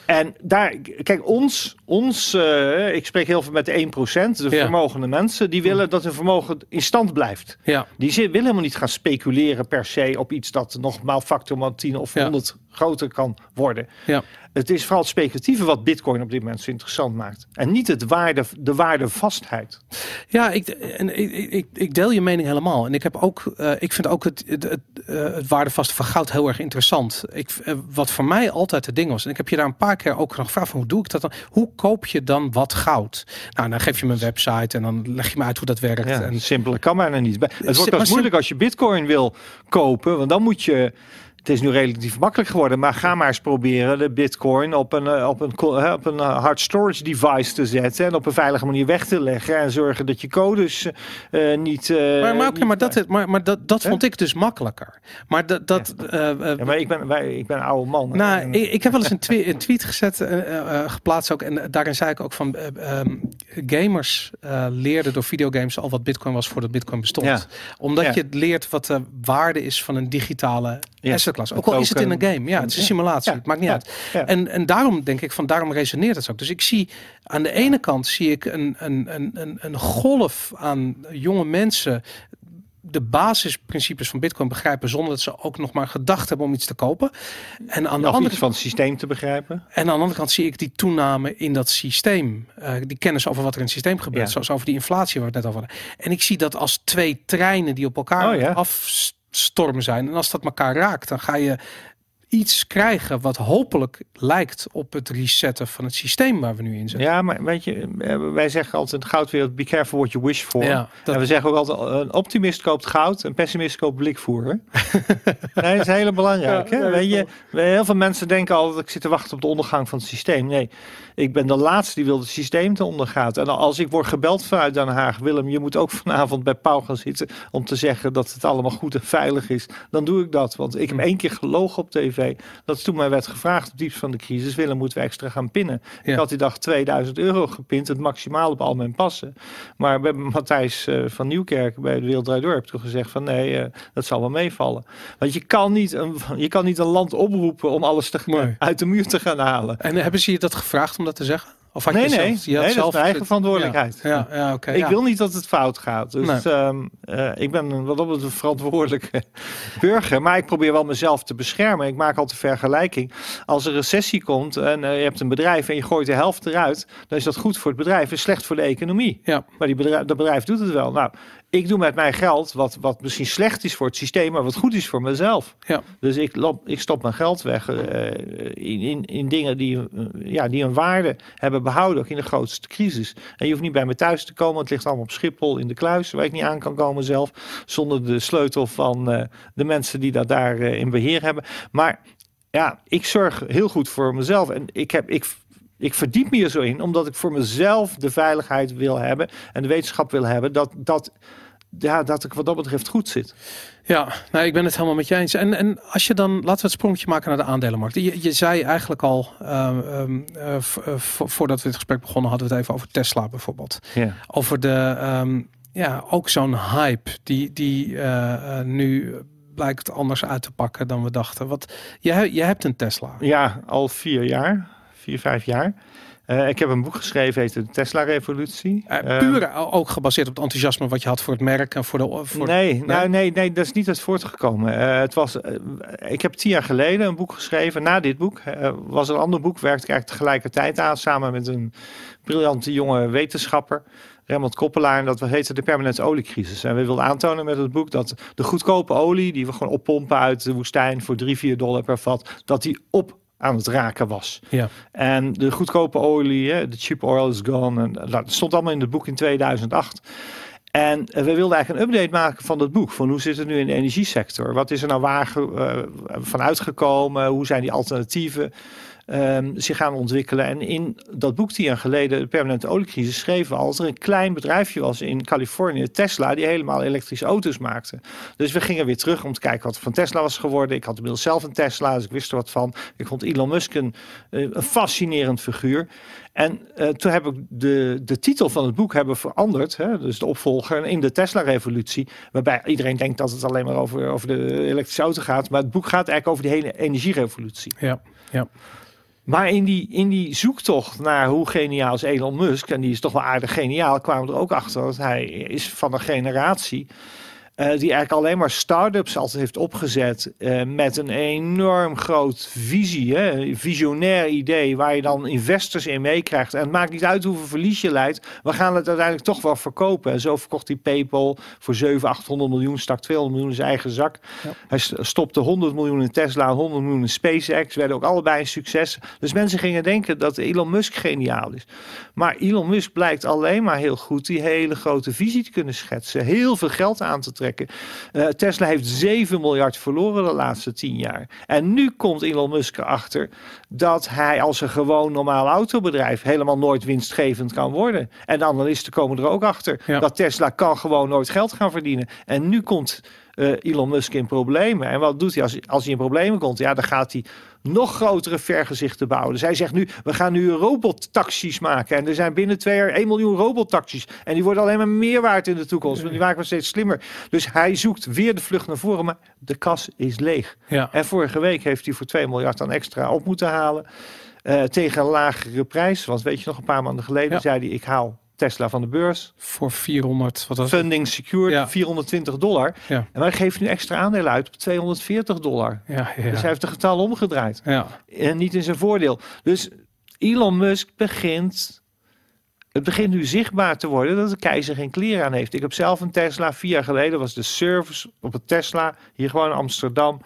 En daar, kijk, ons, ons eh, ik spreek heel veel met de 1%, de Ja. vermogende mensen, die willen dat hun vermogen in stand blijft. Ja, Die willen helemaal niet gaan speculeren per se op iets dat nog maal factor maal 10 of Ja. 100 groter kan worden. ja. Het is vooral het speculatieve wat Bitcoin op dit moment zo interessant maakt. En niet het waarde, de waardevastheid. Ja, ik, en ik, ik- ik, deel je mening helemaal. En ik heb ook, eh, ik vind ook het, het, het, eh, het waardevaste van goud heel erg interessant. Ik, eh, wat voor mij altijd het ding was, en ik heb je daar een paar keer ook nog gevraagd van hoe doe ik dat dan? Hoe koop je dan wat goud? Nou, dan geef je me een website en dan leg je me uit hoe dat werkt. Ja, En, simpeler kan bijna niet. Het wordt maar pas moeilijk als je bitcoin wil kopen. Want dan moet je... Het is nu relatief makkelijk geworden, maar ga maar eens proberen de bitcoin op een, eh, op een, op een eh, hard storage device te zetten en op een veilige manier weg te leggen en zorgen dat je codes eh, niet... maar maar, niet- maar, dat, maar, maar dat, dat vond ik dus makkelijker. Maar dat, dat eh, Ja, maar ik ben, wij, ik ben een oude man. Nou, En- ik, ik heb wel eens een, twe- een tweet gezet, geplaatst ook. En daarin zei ik ook van eh, ehm, gamers leerden door videogames al wat Bitcoin was voordat Bitcoin bestond. Ja. Omdat Ja. je leert wat de waarde is van een digitale Ja. Ook al is het in een game. Ja, het is een simulatie. Het maakt niet uit. En, en daarom denk ik van daarom resoneert het ook. Dus ik zie aan de ene kant zie ik een, een, een, een, een golf aan jonge mensen de basisprincipes van Bitcoin begrijpen zonder dat ze ook nog maar gedacht hebben om iets te kopen. En aan de of andere iets van het systeem te begrijpen. en aan de andere kant zie ik die toename in dat systeem. Eh, die kennis over wat er in het systeem gebeurt. Ja. Zoals over die inflatie waar we het net over hadden. En ik zie dat als twee treinen die op elkaar Oh ja. Afstormen zijn. En als dat elkaar raakt, dan ga je iets krijgen wat hopelijk lijkt op het resetten van het systeem waar we nu in zitten. Ja, maar weet je, eh, wij zeggen altijd in de goudwereld, be careful what you wish for. Ja, dat- En we zeggen ook altijd, een optimist koopt goud, een pessimist koopt blikvoer. (laughs) nee, dat is heel belangrijk. Ja, hè? weet je, heel veel mensen denken altijd, ik zit te wachten op de ondergang van het systeem. Nee, ik ben de laatste die wil het systeem te ondergaat. En als ik word gebeld vanuit Den Haag, Willem, je moet ook vanavond bij Pauw gaan zitten om te zeggen dat het allemaal goed en veilig is, dan doe ik dat. Want ik heb één keer gelogen op tv. Dat is toen mij werd gevraagd op diepst van de crisis, Willem, moeten we extra gaan pinnen? Ja. Ik had die dag 2000 euro gepind, het maximaal op al mijn passen. Maar we hebben Matthijs eh, van Nieuwkerk bij de Wereld Draait Door heb toen gezegd van nee, eh, dat zal wel meevallen. Want je kan niet een, je kan niet een land oproepen om alles te, uit de muur te gaan halen. En hebben ze je dat gevraagd om dat te zeggen? Of had Nee, je zelf, nee, je had nee, is zelf mijn eigen verantwoordelijkheid. Ja, ja, ja oké. ik ja. wil niet dat het fout gaat. Dus Nee. ehm, eh, ik ben een- wat op het een verantwoordelijke (laughs) burger. Maar ik probeer wel mezelf te beschermen. Ik maak altijd de vergelijking. Als er een recessie komt en eh, je hebt een bedrijf en je gooit de helft eruit, dan is dat goed voor het bedrijf en slecht voor de economie. Ja. Maar die bedrijf, dat bedrijf doet het wel. Nou, ik doe met mijn geld wat, wat misschien slecht is voor het systeem, maar wat goed is voor mezelf. Ja. Dus ik, ik stop mijn geld weg eh, in, in, in dingen die, ja, die een waarde hebben behouden, ook in de grootste crisis. En je hoeft niet bij me thuis te komen, het ligt allemaal op Schiphol in de kluis, waar ik niet aan kan komen zelf, zonder de sleutel van eh, de mensen die dat daar eh, in beheer hebben. Maar ja, ik zorg heel goed voor mezelf. En ik heb, ik, ik verdiep me er zo in, omdat ik voor mezelf de veiligheid wil hebben en de wetenschap wil hebben dat, dat, ja, dat ik wat dat betreft goed zit. Ja, nou, ik ben het helemaal met je eens. En, en als je dan, laten we het sprongetje maken naar de aandelenmarkt. Je, je zei eigenlijk al, ehm, ehm, eh, eh, vo- voordat we dit gesprek begonnen, hadden we het even over Tesla bijvoorbeeld. Over de, ehm, ja, ook zo'n hype die, die eh, nu blijkt anders uit te pakken dan we dachten. Wat, je, je hebt een Tesla. Ja, al vier jaar, vier, vijf jaar. Eh, ik heb een boek geschreven, heet de Tesla-revolutie. Eh, puur ook gebaseerd op het enthousiasme wat je had voor het merk en voor de... Voor, nee, Nou, nee, nee, dat is niet uit voortgekomen. Het was, ik heb tien jaar geleden een boek geschreven. Na dit boek was er een ander boek, werkte ik eigenlijk tegelijkertijd aan, samen met een briljante jonge wetenschapper. Raymond Koppelaar, en dat heette de permanente oliecrisis. En we wilden aantonen met het boek dat de goedkope olie, die we gewoon oppompen uit de woestijn voor 3, 4 dollar per vat, dat die op aan het raken was. Ja. En de goedkope olie, de cheap oil is gone. En dat stond allemaal in het boek in 2008. En eh, we wilden eigenlijk een update maken van dat boek. Van hoe zit het nu in de energiesector? Wat is er nou waar eh, van uitgekomen? Hoe zijn die alternatieven ehm, zich gaan ontwikkelen? En in dat boek tien jaar geleden, de permanente oliecrisis, schreven we er een klein bedrijfje was in Californië, Tesla, die helemaal elektrische auto's maakte. Dus we gingen weer terug om te kijken wat er van Tesla was geworden. Ik had inmiddels zelf een Tesla, dus ik wist er wat van. Ik vond Elon Musk een, eh, fascinerend figuur. En uh, toen heb ik de, de titel van het boek hebben veranderd. Hè, dus de opvolger in de Tesla-revolutie. Waarbij iedereen denkt dat het alleen maar over, over de elektrische auto gaat. Maar het boek gaat eigenlijk over de hele energierevolutie. Ja, ja. Maar in die, in die zoektocht naar hoe geniaal is Elon Musk, en die is toch wel aardig geniaal, kwamen we er ook achter dat hij is van een generatie die eigenlijk alleen maar start-ups altijd heeft opgezet uh, met een enorm groot visie, hè, visionair idee waar je dan investors in meekrijgt. En het maakt niet uit hoeveel verlies je leidt, we gaan het uiteindelijk toch wel verkopen. En zo verkocht hij PayPal voor 700, 800 miljoen, stak 200 miljoen in zijn eigen zak. Ja. Hij stopte 100 miljoen in Tesla, 100 miljoen in SpaceX, werden ook allebei een succes. Dus mensen gingen denken dat Elon Musk geniaal is. Maar Elon Musk blijkt alleen maar heel goed die hele grote visie te kunnen schetsen, heel veel geld aan te trekken uh, Tesla heeft 7 miljard verloren de laatste 10 jaar. En nu komt Elon Musk erachter dat hij als een gewoon normaal autobedrijf helemaal nooit winstgevend kan worden. En de analisten komen er ook achter dat Tesla kan gewoon nooit geld gaan verdienen. En nu komt uh, Elon Musk in problemen. En wat doet hij als, als hij in problemen komt? Ja, dan gaat hij nog grotere vergezichten bouwen. Dus hij zegt nu, we gaan nu robottaxis maken. En er zijn binnen twee jaar 1 miljoen robottaxis. En die worden alleen maar meer waard in de toekomst. Want die maken we steeds slimmer. Dus hij zoekt weer de vlucht naar voren. Maar de kas is leeg. Ja. En vorige week heeft hij voor 2 miljard aan extra op moeten halen. Uh, tegen een lagere prijs. Want weet je nog, een paar maanden geleden ja. zei hij, ik haal Tesla van de beurs. Voor 400, wat was Funding secured, ja. 420 dollar. Ja. En wij geven nu extra aandelen uit op 240 dollar. Ja, ja. Dus hij heeft de getal omgedraaid. Ja. En niet in zijn voordeel. Dus Elon Musk begint... Het begint nu zichtbaar te worden dat de keizer geen kleren aan heeft. Ik heb zelf een Tesla. Vier jaar geleden was de service op het Tesla. Hier gewoon in Amsterdam.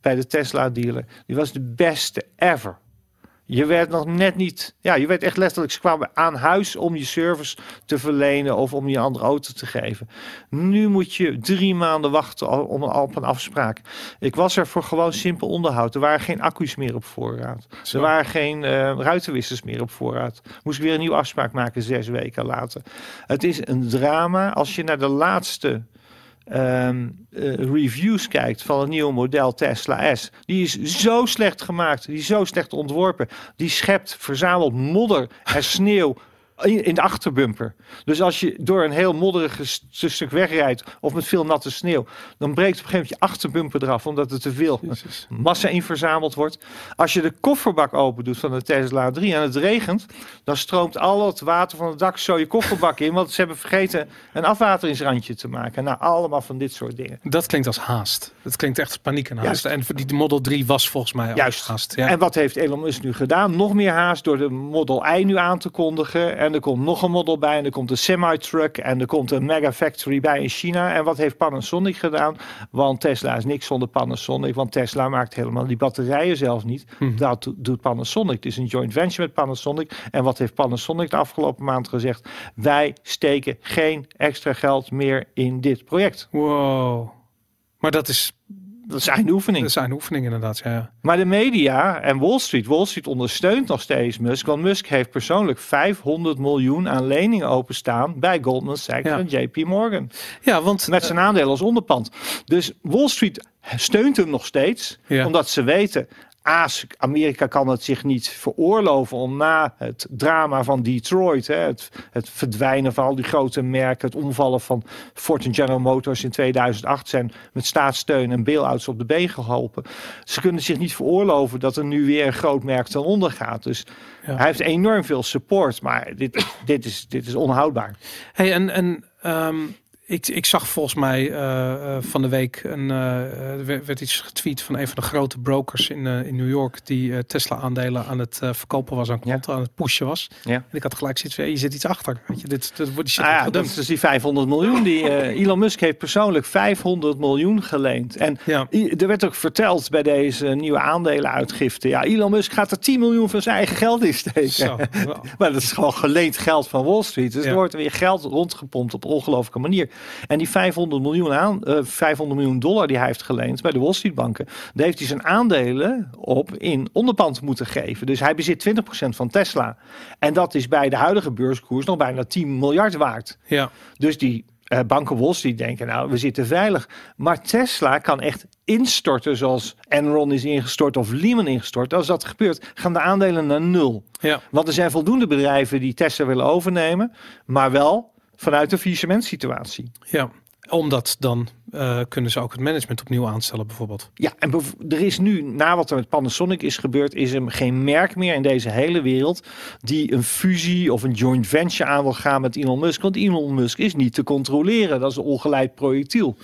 Bij de Tesla dealer. Die was de beste ever. Je werd nog net niet, ja, je werd echt letterlijk, ze kwamen aan huis om je service te verlenen of om je een andere auto te geven. Nu moet je drie maanden wachten om, op een afspraak. Ik was er voor gewoon simpel onderhoud. Er waren geen accu's meer op voorraad. Zo. Er waren geen uh, ruitenwissers meer op voorraad. Moest ik weer een nieuwe afspraak maken zes weken later. Het is een drama. Als je naar de laatste um, uh, reviews kijkt van het nieuwe model Tesla S, die is zo slecht gemaakt, die is zo slecht ontworpen, die schept, verzamelt modder en sneeuw in de achterbumper. Dus als je door een heel modderig stuk wegrijdt of met veel natte sneeuw, dan breekt op een gegeven moment je achterbumper eraf omdat er te veel Jezus. massa in verzameld wordt. Als je de kofferbak open doet van de Tesla 3 en het regent, dan stroomt al het water van het dak zo je kofferbak in, want ze hebben vergeten een afwateringsrandje te maken. Nou, allemaal van dit soort dingen. Dat klinkt als haast. Dat klinkt echt als paniek en haast. En voor die Model 3 was volgens mij Juist. haast. Ja. En wat heeft Elon Musk nu gedaan? Nog meer haast door de Model I nu aan te kondigen. En er komt nog een model bij en er komt een semi-truck en er komt een mega factory bij in China. En wat heeft Panasonic gedaan? Want Tesla is niks zonder Panasonic, want Tesla maakt helemaal die batterijen zelf niet. Mhm. Dat doet Panasonic. Het is een joint venture met Panasonic. En wat heeft Panasonic de afgelopen maand gezegd? Wij steken geen extra geld meer in dit project. Wow. Maar dat is dat is een oefening. Dat is een oefening inderdaad, ja. Maar de media en Wall Street, Wall Street ondersteunt nog steeds Musk. Want Musk heeft persoonlijk 500 miljoen aan leningen openstaan bij Goldman Sachs Ja. en JP Morgan. Ja, want Met zijn aandelen als onderpand. Dus Wall Street steunt hem nog steeds. Ja. Omdat ze weten, Amerika kan het zich niet veroorloven om na het drama van Detroit, hè, het, het verdwijnen van al die grote merken, het omvallen van Ford en General Motors in 2008 zijn met staatssteun en bail-outs op de been geholpen. Ze kunnen zich niet veroorloven dat er nu weer een groot merk ten onder gaat. Dus Ja. hij heeft enorm veel support, maar dit, dit, is, dit is onhoudbaar. Hey, en, en ehm, ik, ik zag volgens mij eh, eh, van de week een, eh, er werd iets getweet van een van de grote brokers in, in New York die eh, Tesla-aandelen aan het verkopen was aan klanten, aan het pushen was. Ja. En ik had gelijk hey, je zit iets achter. Weet je, dit, dit wordt die shit Ah ja, dat is dus die 500 miljoen. Die, (laughs) Elon Musk heeft persoonlijk 500 miljoen geleend. En Ja. Er werd ook verteld bij deze nieuwe aandelenuitgifte. Ja, Elon Musk gaat er 10 miljoen van zijn eigen geld in steken. Zo. (laughs) Maar dat is gewoon geleend geld van Wall Street. Dus er wordt weer geld rondgepompt op een ongelooflijke manier. En die 500 miljoen, aan, eh, 500 miljoen dollar die hij heeft geleend bij de Wall Street banken. Daar heeft hij zijn aandelen op in onderpand moeten geven. Dus hij bezit 20% van Tesla. En dat is bij de huidige beurskoers nog bijna 10 miljard waard. Ja, Dus die uh, banken Wall Street denken, nou, we zitten veilig. Maar Tesla kan echt instorten zoals Enron is ingestort of Lehman ingestort. Als dat gebeurt, gaan de aandelen naar nul. Ja. Want er zijn voldoende bedrijven die Tesla willen overnemen, maar wel vanuit een faillissementsituatie. Ja, omdat dan uh, kunnen ze ook het management opnieuw aanstellen bijvoorbeeld. Ja, en er is nu, na wat er met Panasonic is gebeurd, is er geen merk meer in deze hele wereld die een fusie of een joint venture aan wil gaan met Elon Musk. Want Elon Musk is niet te controleren. Dat is een ongeleid projectiel.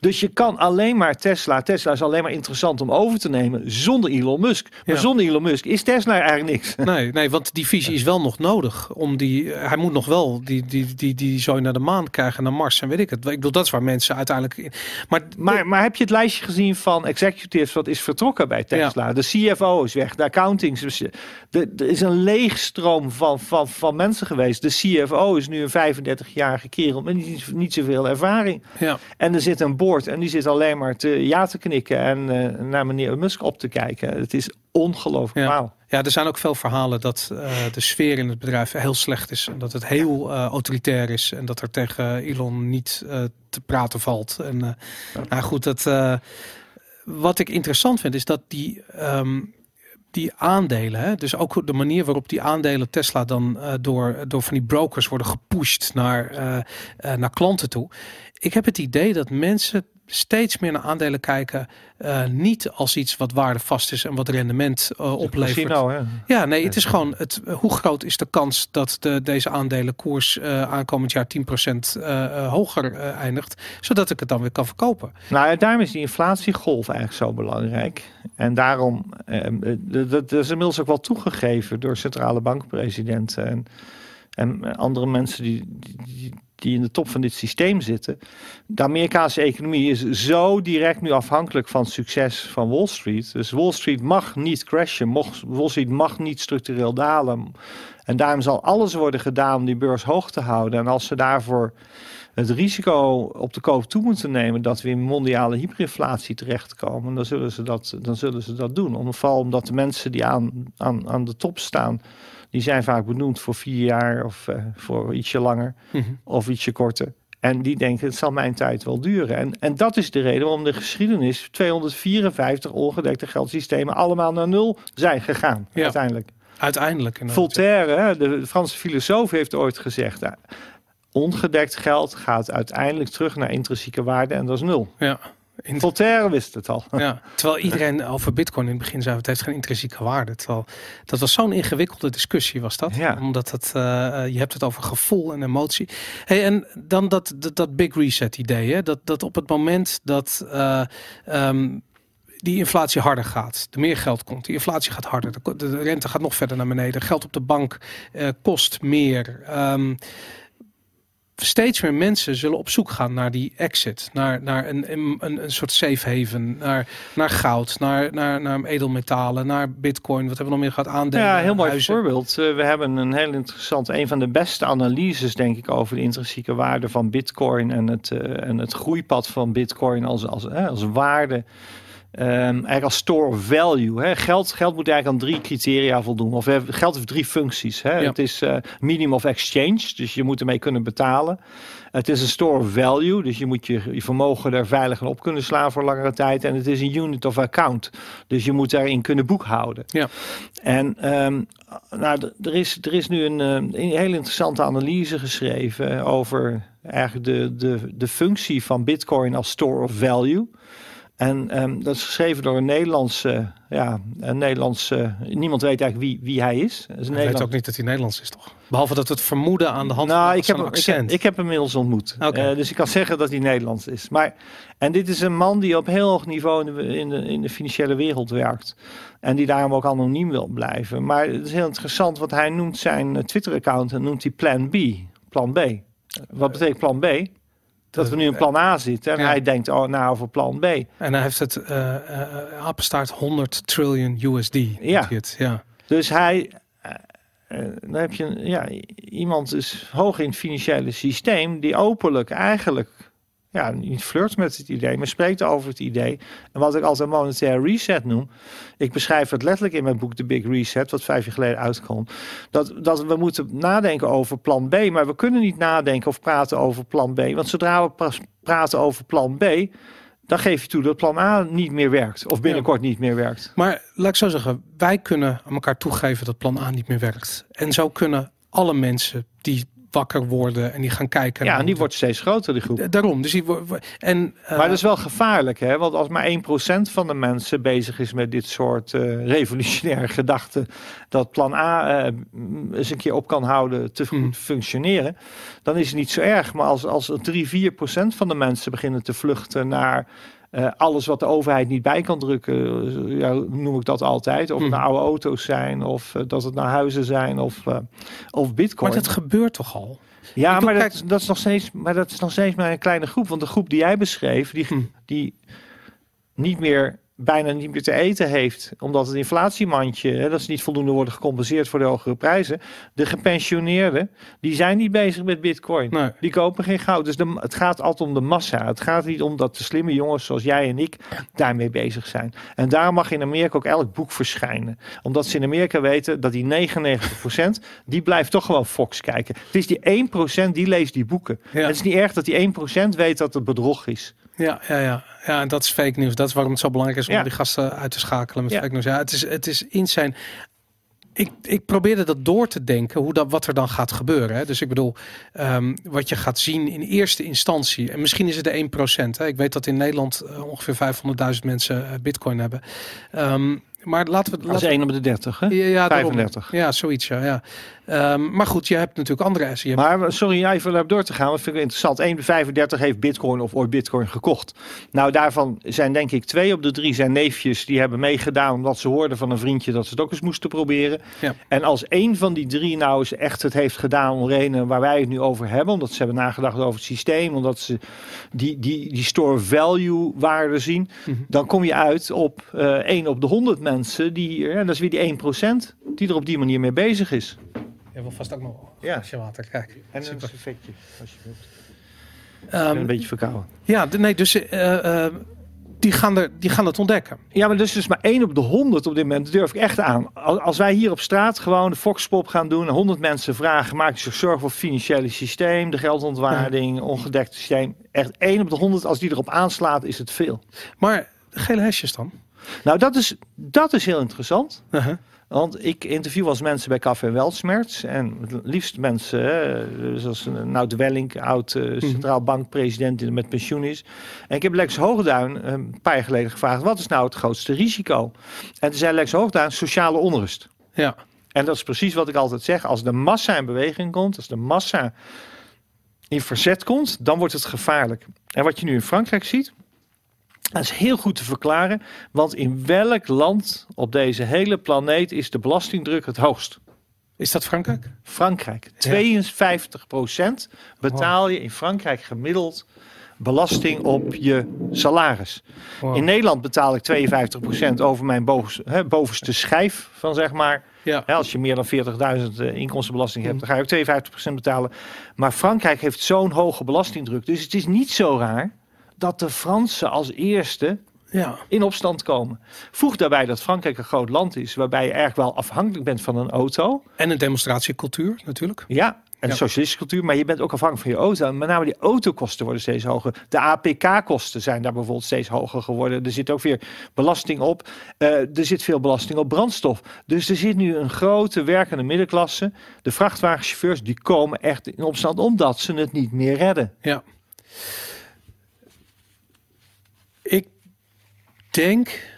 Dus je kan alleen maar Tesla. Tesla is alleen maar interessant om over te nemen zonder Elon Musk. Maar zonder Elon Musk is Tesla eigenlijk niks. (laughs) Nee, nee, want die visie is wel nog nodig. Om die, hij moet nog wel die, die, die, die zo naar de maan krijgen, naar Mars en weet ik het. Ik bedoel, dat is waar mensen uiteindelijk. Maar, maar, maar heb je het lijstje gezien van executives wat is vertrokken bij Tesla? De CFO is weg, de accounting. Er is een leegstroom van, van, van mensen geweest. De CFO is nu een 35-jarige kerel met niet, niet zoveel ervaring. Ja. En er zit een en die zit alleen maar te ja te knikken en uh, naar meneer Musk op te kijken. Het is ongelooflijk ja. Ja, er zijn ook veel verhalen dat uh, de sfeer in het bedrijf heel slecht is. En dat het heel uh, autoritair is. En dat er tegen Elon niet te praten valt. En ja. nou goed, dat, wat ik interessant vind is dat die... Um, die aandelen, hè, dus ook de manier waarop die aandelen Tesla dan uh, door, door van die brokers worden gepusht naar, uh, uh, naar klanten toe. Ik heb het idee dat mensen steeds meer naar aandelen kijken. Uh, niet als iets wat waardevast is en wat rendement uh, oplevert. Casino, hè? Ja, nee, het is gewoon het, hoe groot is de kans dat de, deze aandelenkoers uh, aankomend jaar 10% hoger eindigt, zodat ik het dan weer kan verkopen. Nou daarom is die inflatiegolf eigenlijk zo belangrijk. En daarom, dat is inmiddels ook wel toegegeven door centrale bankpresidenten en, en andere mensen die, die die in de top van dit systeem zitten. De Amerikaanse economie is zo direct nu afhankelijk van succes van Wall Street. Dus Wall Street mag niet crashen, mocht, Wall Street mag niet structureel dalen. En daarom zal alles worden gedaan om die beurs hoog te houden. En als ze daarvoor het risico op de koop toe moeten nemen dat we in mondiale hyperinflatie terechtkomen, dan zullen ze dat, dan zullen ze dat doen. Om, omdat de mensen die aan, aan, aan de top staan die zijn vaak benoemd voor vier jaar of uh, voor ietsje langer mm -hmm. of ietsje korter. En die denken, het zal mijn tijd wel duren. En, en dat is de reden waarom de geschiedenis 254 ongedekte geldsystemen allemaal naar nul zijn gegaan. Ja. Uiteindelijk. Uiteindelijk. Voltaire, de Franse filosoof, heeft ooit gezegd... Nou, ongedekt geld gaat uiteindelijk terug naar intrinsieke waarde en dat is nul. Ja. In... Voltaire wist het al. Ja, terwijl iedereen over bitcoin in het begin zei, het heeft geen intrinsieke waarde. Terwijl, dat was zo'n ingewikkelde discussie was dat. Ja. Omdat het, uh, je hebt het over gevoel en emotie. Hey, en dan dat, dat, dat big reset idee. Hè? Dat, dat op het moment dat uh, um, die inflatie harder gaat, er meer geld komt, die inflatie gaat harder, de, de rente gaat nog verder naar beneden, geld op de bank uh, kost meer. Um, steeds meer mensen zullen op zoek gaan naar die exit. Naar, naar een, een, een soort safe haven. Naar, naar goud, naar, naar, naar edelmetalen, naar bitcoin. Wat hebben we nog meer gehad? Aandelen, Ja, heel mooi huizen. voorbeeld. Uh, we hebben een heel interessant, een van de beste analyses denk ik over de intrinsieke waarde van bitcoin en het, uh, en het groeipad van bitcoin als, als, als waarde. Um, eigenlijk als store of value. Hè. Geld, geld moet eigenlijk aan drie criteria voldoen. Of geld heeft drie functies. Hè. Ja. Het is uh, medium of exchange, dus je moet ermee kunnen betalen. Het is een store of value, dus je moet je, je vermogen er veilig op kunnen slaan voor langere tijd. En het is een unit of account, dus je moet daarin kunnen boekhouden. Ja. En um, nou, er is, er is nu een, een hele interessante analyse geschreven over eigenlijk de, de, de functie van Bitcoin als store of value. En um, dat is geschreven door een Nederlandse, ja, een Nederlandse, niemand weet eigenlijk wie, wie hij is. is Ik weet ook niet dat hij Nederlands is, toch? Behalve dat we het vermoeden aan de hand nou, van ik heb, accent. Ik heb, ik heb hem inmiddels ontmoet. Okay. Uh, dus ik kan zeggen dat hij Nederlands is. Maar, en dit is een man die op heel hoog niveau in de, in de, in de financiële wereld werkt. En die daarom ook anoniem wil blijven. Maar het is heel interessant, want hij noemt zijn Twitter-account en noemt hij Plan B. Plan B. Wat betekent Plan B? Dat we nu in plan A zitten. En ja. hij denkt, oh, nou, over plan B. En hij heeft het uh, uh, apenstaart 100 trillion USD. Ja. Het, ja. Dus hij, uh, dan heb je ja, iemand is hoog in het financiële systeem die openlijk eigenlijk ja, niet flirt met het idee, maar spreekt over het idee. En wat ik altijd een monetaire reset noem. Ik beschrijf het letterlijk in mijn boek The Big Reset, wat vijf jaar geleden uitkwam. Dat, dat we moeten nadenken over plan B, maar we kunnen niet nadenken of praten over plan B. Want zodra we praten over plan B, dan geef je toe dat plan A niet meer werkt. Of binnenkort niet meer werkt. Maar laat ik zo zeggen, wij kunnen aan elkaar toegeven dat plan A niet meer werkt. En zo kunnen alle mensen die wakker worden en die gaan kijken. Ja, en die de- wordt steeds groter, die groep. Daarom. Dus die, en, eh, Maar dat is wel gevaarlijk, hè? Want als maar 1% van de mensen bezig is met dit soort eh, revolutionaire (laughs) gedachten, dat plan A m- eens een keer op kan houden te goed Hmm. functioneren, dan is het niet zo erg. Maar als, als 3, 4% van de mensen beginnen te vluchten naar eh, alles wat de overheid niet bij kan drukken, eh, ja, noem ik dat altijd. Of het Hmm. nou oude auto's zijn, of eh, dat het nou huizen zijn, of, of bitcoin. maar dat gebeurt toch al? Ja, Ik maar dat, kijk- dat is nog steeds, maar dat is nog steeds maar een kleine groep. Want de groep die jij beschreef, die, Hm. die niet meer, bijna niet meer te eten heeft, omdat het inflatiemandje, hè, dat ze niet voldoende worden gecompenseerd voor de hogere prijzen. De gepensioneerden, die zijn niet bezig met bitcoin. Nee. Die kopen geen goud. Dus de, het gaat altijd om de massa. Het gaat niet om dat de slimme jongens zoals jij en ik daarmee bezig zijn. En daarom mag in Amerika ook elk boek verschijnen. Omdat ze in Amerika weten dat die 99% die blijft toch gewoon Fox kijken. Het is die 1% die leest die boeken. Ja. Het is niet erg dat die 1% weet dat het bedrog is. Ja, ja, ja. ja, en dat is fake nieuws. Dat is waarom het zo belangrijk is om Ja. die gasten uit te schakelen met Ja. fake nieuws. Ja, het is, het is insane. Ik, ik probeerde dat door te denken, hoe dat, wat er dan gaat gebeuren. Hè. Dus ik bedoel, ehm, wat je gaat zien in eerste instantie, en misschien is het de 1%. Hè. Ik weet dat in Nederland eh, ongeveer 500.000 mensen eh, bitcoin hebben. Ehm, maar laten we... Dat is laten 1 op de 30, hè? we- ja, ja, daarom. 35. Ja, zoiets, ja. ja. Ehm, maar goed, je hebt natuurlijk andere hebt- Maar sorry, even door te gaan. Dat vind ik interessant. 1 op de 35 heeft Bitcoin of ooit Bitcoin gekocht. Nou, daarvan zijn denk ik twee op de drie zijn neefjes die hebben meegedaan omdat ze hoorden van een vriendje dat ze het ook eens moesten proberen. Ja. En als één van die drie nou eens echt het heeft gedaan om redenen waar wij het nu over hebben, omdat ze hebben nagedacht over het systeem, omdat ze die, die, die store value waarde zien, Mhm. dan kom je uit op eh 1 op de 100 mensen die hier, en dat is weer die 1% die er op die manier mee bezig is. Je wil vast ook nog Ja. als je water. Kijk. En een Super. effectje, alsjeblieft. Ehm, een beetje verkouden. Ja, nee, dus eh, eh, die, gaan er, die gaan het ontdekken. Ja, maar dus is maar 1 op de 100 op dit moment. Dat durf ik echt aan. Als als wij hier op straat gewoon de Foxpop gaan doen, 100 mensen vragen, maak je zich zorgen voor het financiële systeem, de geldontwaarding, ongedekt systeem. Echt 1 op de 100, als die erop aanslaat, is het veel. Maar de gele hesjes dan? Nou, dat is, dat is heel interessant. Uh-huh. Want ik interview eens mensen bij Café Weltsmerts. En het liefst mensen, hè, zoals Nout Welling, oud eh, centraal bankpresident die met pensioen is. En ik heb Lex Hoogduin eh, een paar jaar geleden gevraagd: wat is nou het grootste risico? En toen zei Lex Hoogduin: sociale onrust. Ja. En dat is precies wat ik altijd zeg. Als de massa in beweging komt, als de massa in verzet komt, dan wordt het gevaarlijk. En wat je nu in Frankrijk ziet, dat is heel goed te verklaren. Want in welk land op deze hele planeet is de belastingdruk het hoogst? Is dat Frankrijk? Frankrijk. 52% betaal je in Frankrijk gemiddeld belasting op je salaris. Wow. In Nederland betaal ik 52% over mijn bovenste, hè, bovenste schijf van zeg maar. Ja. Hè, als je meer dan 40.000 eh, inkomstenbelasting hebt, dan ga je ook 52% betalen. Maar Frankrijk heeft zo'n hoge belastingdruk. Dus het is niet zo raar dat de Fransen als eerste Ja. in opstand komen. Voeg daarbij dat Frankrijk een groot land is, waarbij je eigenlijk wel afhankelijk bent van een auto. En een demonstratiecultuur natuurlijk. Ja, en Ja. de socialistische cultuur, maar je bent ook afhankelijk van je auto. Met name die autokosten worden steeds hoger. De APK-kosten zijn daar bijvoorbeeld steeds hoger geworden. Er zit ook weer belasting op. Eh, er zit veel belasting op brandstof. Dus er zit nu een grote werkende middenklasse. De vrachtwagenchauffeurs die komen echt in opstand omdat ze het niet meer redden. Ja. Denk,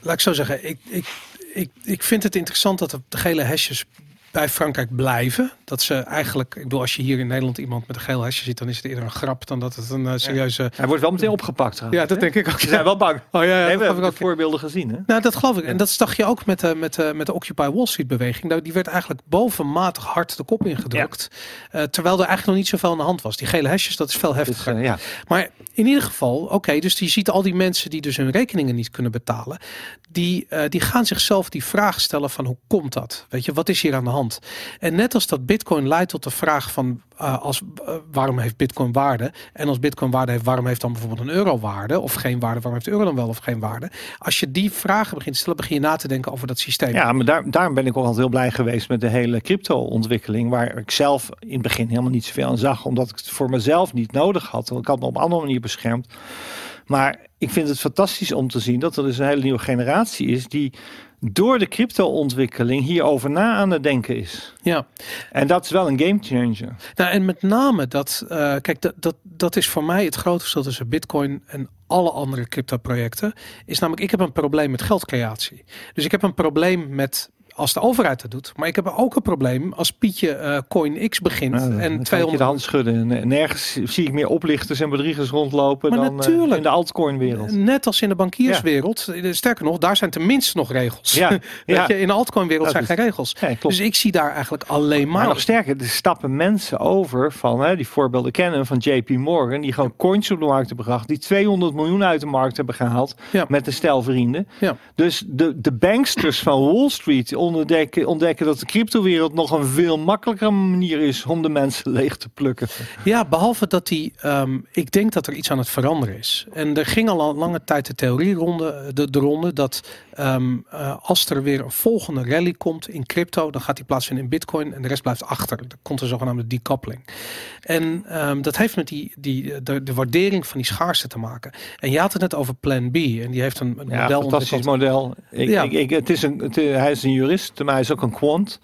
laat ik zo zeggen, ik, ik, ik, ik vind het interessant dat de gele hesjes bij Frankrijk blijven. Dat ze eigenlijk, ik bedoel, als je hier in Nederland iemand met een geel hesje ziet, dan is het eerder een grap dan dat het een eh, serieuze. Hij wordt wel meteen opgepakt. Ja, dat denk ik ook. Ze zijn wel bang. Oh ja, ja Nee, dat we hebben ook. de voorbeelden gezien. Hè? Nou, dat geloof ik. En dat zag je ook met, de met, de met de Occupy Wall Street beweging. Nou, Die werd eigenlijk bovenmatig hard de kop ingedrukt. Eh, terwijl er eigenlijk nog niet zoveel aan de hand was. Die gele hesjes, dat is veel Dus, heftiger. ja. Maar in ieder geval, oké, dus die ziet al die mensen die dus hun rekeningen niet kunnen betalen. Die, eh, die gaan zichzelf die vraag stellen van hoe komt dat? Weet je, wat is hier aan de hand? En net als dat Bitcoin leidt tot de vraag van uh, als, uh, waarom heeft Bitcoin waarde? En als Bitcoin waarde heeft, waarom heeft dan bijvoorbeeld een euro waarde? Of geen waarde, waarom heeft de euro dan wel of geen waarde? Als je die vragen begint te stellen, begin je na te denken over dat systeem. Ja, maar daar, daarom ben ik ook altijd heel blij geweest met de hele crypto-ontwikkeling. Waar ik zelf in het begin helemaal niet zoveel aan zag, omdat ik het voor mezelf niet nodig had. Want ik had me op een andere manier beschermd. Maar ik vind het fantastisch om te zien dat er dus een hele nieuwe generatie is die door de crypto-ontwikkeling hierover na aan het denken is. Ja. En dat is wel een game changer. Nou, en met name dat, uh, kijk, dat, dat, dat is voor mij het grote verschil tussen Bitcoin en alle andere crypto-projecten. Is namelijk, ik heb een probleem met geldcreatie. Dus ik heb een probleem met als de overheid dat doet. Maar ik heb ook een probleem als Pietje uh, Coin X begint nou, en 200 de hand schudden. Nergens zie ik meer oplichters en bedriegers rondlopen maar dan natuurlijk, uh, in de altcoin wereld. Net als in de bankierswereld. Ja. Sterker nog, daar zijn tenminste nog regels. Ja, (laughs) ja. Je, in de altcoin wereld zijn is, geen regels. Ja, dus ik zie daar eigenlijk alleen maar. maar nog sterker, er stappen mensen over van hè, die voorbeelden kennen van JP Morgan, die gewoon coins op de markt hebben gebracht, die 200 miljoen uit de markt hebben gehaald met een stel vrienden. Dus de, de banksters van Wall Street ontdekken, ontdekken dat de cryptowereld nog een veel makkelijkere manier is om de mensen (laughs) leeg te plukken. Ja, behalve dat die, um, ik denk dat er iets aan het veranderen is. En er ging al een lange tijd de theorie ronde, de, de ronde dat um, uh, als er weer een volgende rally komt in crypto, dan gaat die plaatsvinden in bitcoin en de rest blijft achter. Er komt een zogenaamde decoupling. En um, dat heeft met die, die, de, de waardering van die schaarste te maken. En je had het net over Plan B en die heeft een, een ja, model fantastisch model. Ik, ja. ik, ik, het is een, het, hij is een jurist, maar hij is ook een quant.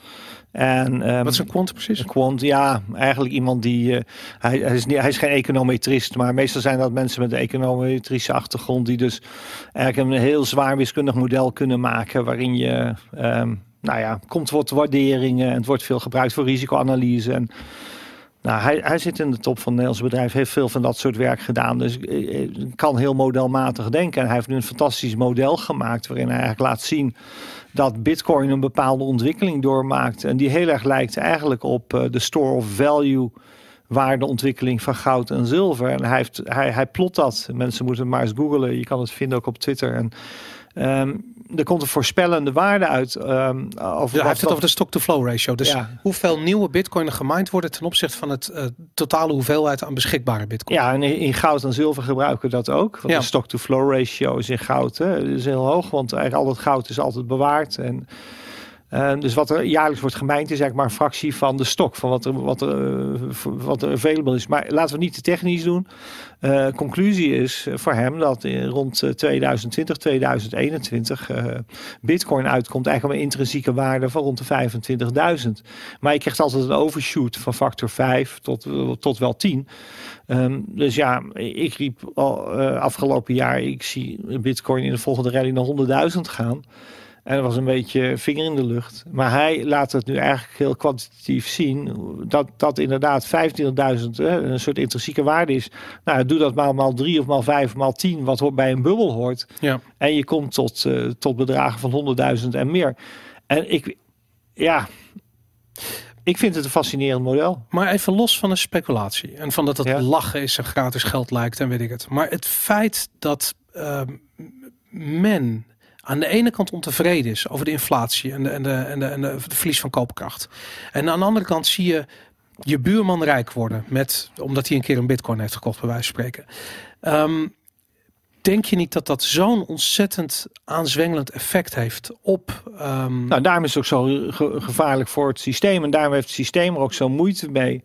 En, um, Wat is een quant precies? Een quant, ja, eigenlijk iemand die. Uh, hij, hij, is niet, hij is geen econometrist, maar meestal zijn dat mensen met een econometrische achtergrond. die dus eigenlijk een heel zwaar wiskundig model kunnen maken. waarin je. Um, nou ja, komt wat waarderingen en het wordt veel gebruikt voor risicoanalyse. En, nou, hij, hij zit in de top van het Nederlandse bedrijf, heeft veel van dat soort werk gedaan. Dus ik kan heel modelmatig denken. En hij heeft nu een fantastisch model gemaakt waarin hij eigenlijk laat zien dat Bitcoin een bepaalde ontwikkeling doormaakt. En die heel erg lijkt eigenlijk op uh, de store of value waardeontwikkeling van goud en zilver. En hij, heeft, hij, hij plot dat. Mensen moeten maar eens googlen. Je kan het vinden ook op Twitter. En um, er komt een voorspellende waarde uit. Um, over ja, hij heeft het over de stock-to-flow ratio. Dus ja. hoeveel nieuwe bitcoin er gemined worden ten opzichte van het uh, totale hoeveelheid aan beschikbare bitcoin. Ja, en in goud en zilver gebruiken we dat ook. Want ja. de stock-to-flow ratio is in goud hè, is heel hoog. Want eigenlijk al het goud is altijd bewaard. En dus wat er jaarlijks wordt gemijnd is eigenlijk maar een fractie van de stok, van wat er, wat er, uh, wat er available is. Maar laten we niet te technisch doen. Uh, conclusie is voor hem dat rond 2020, 2021 bitcoin uitkomt eigenlijk een intrinsieke waarde van rond de 25.000. Maar je krijgt altijd een overshoot van factor 5 tot, tot wel 10. Um, dus ja, ik riep al, afgelopen jaar, ik zie bitcoin in de volgende rally naar 100.000 gaan. En dat was een beetje vinger in de lucht. Maar hij laat het nu eigenlijk heel kwantitatief zien. Dat, dat inderdaad 25.000 een soort intrinsieke waarde is. Nou, doe dat maar maal 3 of maal 5 maal 10, wat bij een bubbel hoort. Ja. En je komt tot, uh, tot bedragen van 100.000 en meer. En ik, ja, ik vind het een fascinerend model. Maar even los van de speculatie. En van dat het ja. lachen is en gratis geld lijkt en weet ik het. Maar het feit dat uh, men aan de ene kant ontevreden is over de inflatie en de, en de, en de, en de, verlies van koopkracht. En aan de andere kant zie je je buurman rijk worden met, omdat hij een keer een bitcoin heeft gekocht, bij wijze van spreken. Um, denk je niet dat dat zo'n ontzettend aanzwengelend effect heeft op. Um... Nou, daarom is het ook zo ge gevaarlijk voor het systeem. En daarom heeft het systeem er ook zo moeite mee.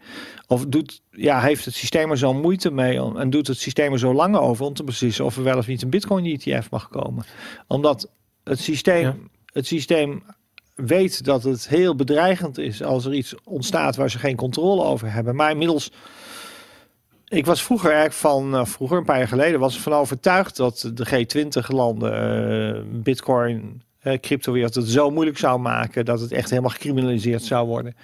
Of doet, ja, heeft het systeem er zo moeite mee. En doet het systeem er zo lang over om te beslissen of er wel of niet een Bitcoin-ETF mag komen. Omdat het systeem, ja. het systeem weet dat het heel bedreigend is als er iets ontstaat waar ze geen controle over hebben. Maar inmiddels ik was vroeger eigenlijk van, uh, vroeger een paar jaar geleden, was ik van overtuigd dat de G20-landen uh, Bitcoin, uh, cryptowereld het zo moeilijk zou maken dat het echt helemaal gecriminaliseerd zou worden.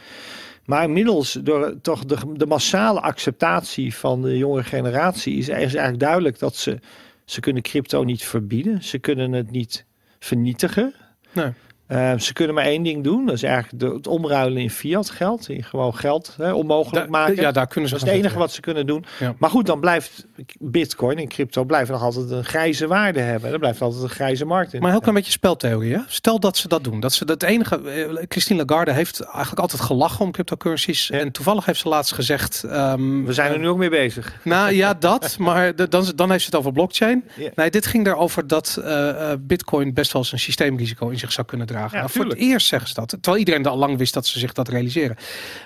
Maar inmiddels, door toch de, de massale acceptatie van de jonge generatie, is, is eigenlijk duidelijk dat ze, ze kunnen crypto niet verbieden. Ze kunnen het niet vernietigen. Nee. Eh, ze kunnen maar één ding doen. Dat is eigenlijk de, het omruilen in fiat geld. In gewoon geld hè, onmogelijk Da- maken. ja, daar kunnen ze dat is het enige wat ze kunnen doen. Ja. Maar goed, dan blijft bitcoin en crypto blijven nog altijd een grijze waarde hebben. Er blijft altijd een grijze markt in. Maar heel klein beetje speltheorie. Hè? Stel dat ze dat doen. Dat ze dat enige. eh, Christine Lagarde heeft eigenlijk altijd gelachen om cryptocurrencies. Ja. En toevallig heeft ze laatst gezegd. ehm, We zijn er nu ook mee bezig. Nou ja, dat. (laughs) Maar de- dan, dan heeft ze het over blockchain. Ja. Nee, dit ging erover dat eh, eh, Bitcoin best wel eens een systeemrisico in zich zou kunnen dragen. Ja, Nou, voor het eerst zeggen ze dat. Terwijl iedereen al lang wist dat ze zich dat realiseren.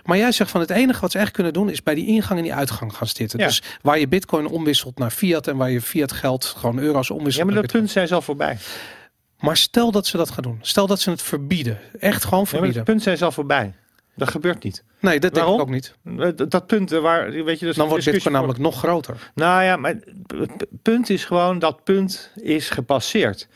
Maar jij zegt van het enige wat ze echt kunnen doen is bij die ingang en die uitgang gaan zitten. Ja. Dus waar je Bitcoin omwisselt naar fiat en waar je fiat geld gewoon euro's Ja, omwisselt. maar naar dat punt zijn ze al voorbij. Maar stel dat ze dat gaan doen. Stel dat ze het verbieden. Echt gewoon Ja, maar verbieden. dat punt zijn ze al voorbij. Dat gebeurt niet. nee, dat denk Waarom? ik ook niet. Dat, dat punt eh, waar, weet je, is Dan wordt Bitcoin namelijk nog groter. Nou ja, maar het punt is gewoon dat punt is gepasseerd.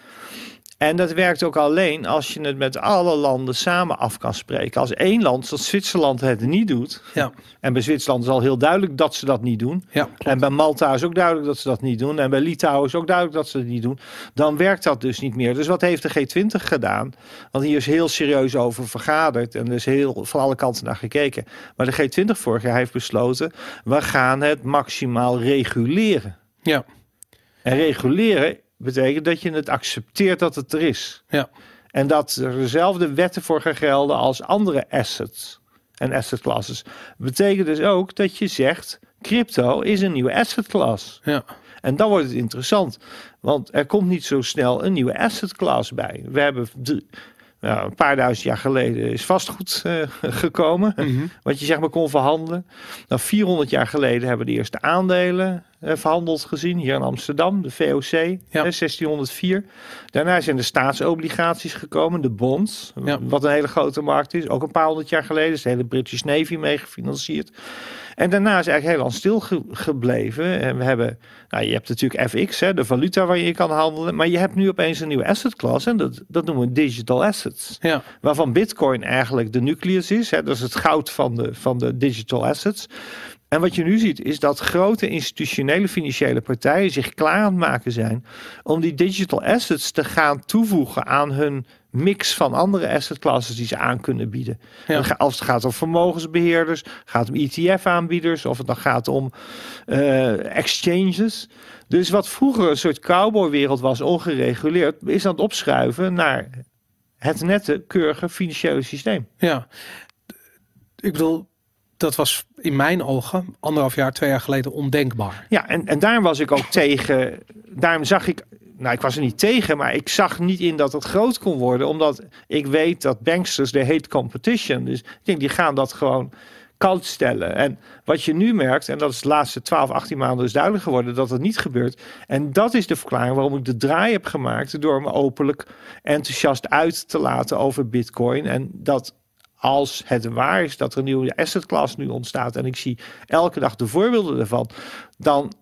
En dat werkt ook alleen als je het met alle landen samen af kan spreken. Als één land, zoals Zwitserland, het niet doet. Ja, En bij Zwitserland is al heel duidelijk dat ze dat niet doen. ja En bij Malta is ook duidelijk dat ze dat niet doen. En bij Litouwen is ook duidelijk dat ze het niet doen. Dan werkt dat dus niet meer. Dus wat heeft de G20 gedaan? Want hier is heel serieus over vergaderd. En er is heel van alle kanten naar gekeken. Maar de G20 vorig jaar heeft besloten... we gaan het maximaal reguleren. ja, En reguleren betekent dat je het accepteert dat het er is. ja. En dat er dezelfde wetten voor gaan gelden als andere assets en asset classes. Betekent dus ook dat je zegt: crypto is een nieuwe asset class. ja. En dan wordt het interessant, want er komt niet zo snel een nieuwe asset class bij. We hebben drie- nou, een paar duizend jaar geleden is vastgoed eh, gekomen, Mhm. wat je zeg maar kon verhandelen. Nou, 400 jaar geleden hebben we de eerste aandelen verhandeld gezien hier in Amsterdam, de VOC, eh, 1604. Daarna zijn de staatsobligaties gekomen, de bonds, Ja. wat een hele grote markt is. Ook een paar honderd jaar geleden is de hele British Navy mee gefinancierd. En daarna is eigenlijk heel lang stil ge- gebleven. En we hebben, nou, je hebt natuurlijk FX, hè, de valuta waar je kan handelen. Maar je hebt nu opeens een nieuwe asset class. En dat, dat noemen we digital assets. ja. Waarvan Bitcoin eigenlijk de nucleus is. Hè, dat is het goud van de, van de digital assets. En wat je nu ziet is dat grote institutionele financiële partijen zich klaar aan het maken zijn om die digital assets te gaan toevoegen aan hun mix van andere asset classes die ze aan kunnen bieden. Ja. Als het gaat om vermogensbeheerders, gaat om ETF-aanbieders, of het dan gaat om eh, exchanges. Dus wat vroeger een soort cowboywereld was, ongereguleerd, is aan het opschuiven naar het nette, keurige financiële systeem. Ja, ik bedoel, dat was in mijn ogen anderhalf jaar, twee jaar geleden ondenkbaar. Ja, en, en daar was ik ook tegen. Daarom zag ik. Nou, ik was er niet tegen, maar ik zag niet in dat het groot kon worden. Omdat ik weet dat banksters, de hate competition. Dus ik denk, die gaan dat gewoon koud stellen. En wat je nu merkt, en dat is de laatste 12, 18 maanden dus duidelijk geworden, dat het niet gebeurt. En dat is de verklaring waarom ik de draai heb gemaakt. Door me openlijk enthousiast uit te laten over Bitcoin. En dat als het waar is dat er een nieuwe asset class nu ontstaat. En ik zie elke dag de voorbeelden ervan. Dan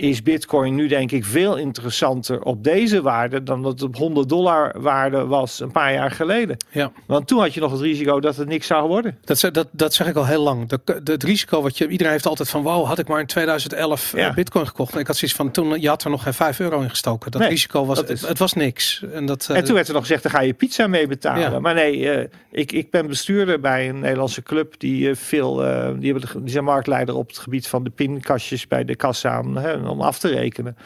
is Bitcoin nu denk ik veel interessanter op deze waarde dan dat het op 100 dollar waarde was een paar jaar geleden. Ja, Want toen had je nog het risico dat het niks zou worden. dat, dat, dat zeg ik al heel lang. De, de, het risico wat je, iedereen heeft altijd van, wow, had ik maar in 2011 eh, Ja. bitcoin gekocht. En ik had zoiets van, toen, je had er nog geen 5 euro in gestoken. Dat Nee, risico was, dat het, het was niks. En, dat, eh, En toen werd er nog gezegd, daar ga je pizza mee betalen. Ja. Maar nee, eh, ik, ik ben bestuurder bij een Nederlandse club die veel, die, hebben de, die zijn marktleider op het gebied van de pinkastjes bij de kassa aan, om af te rekenen.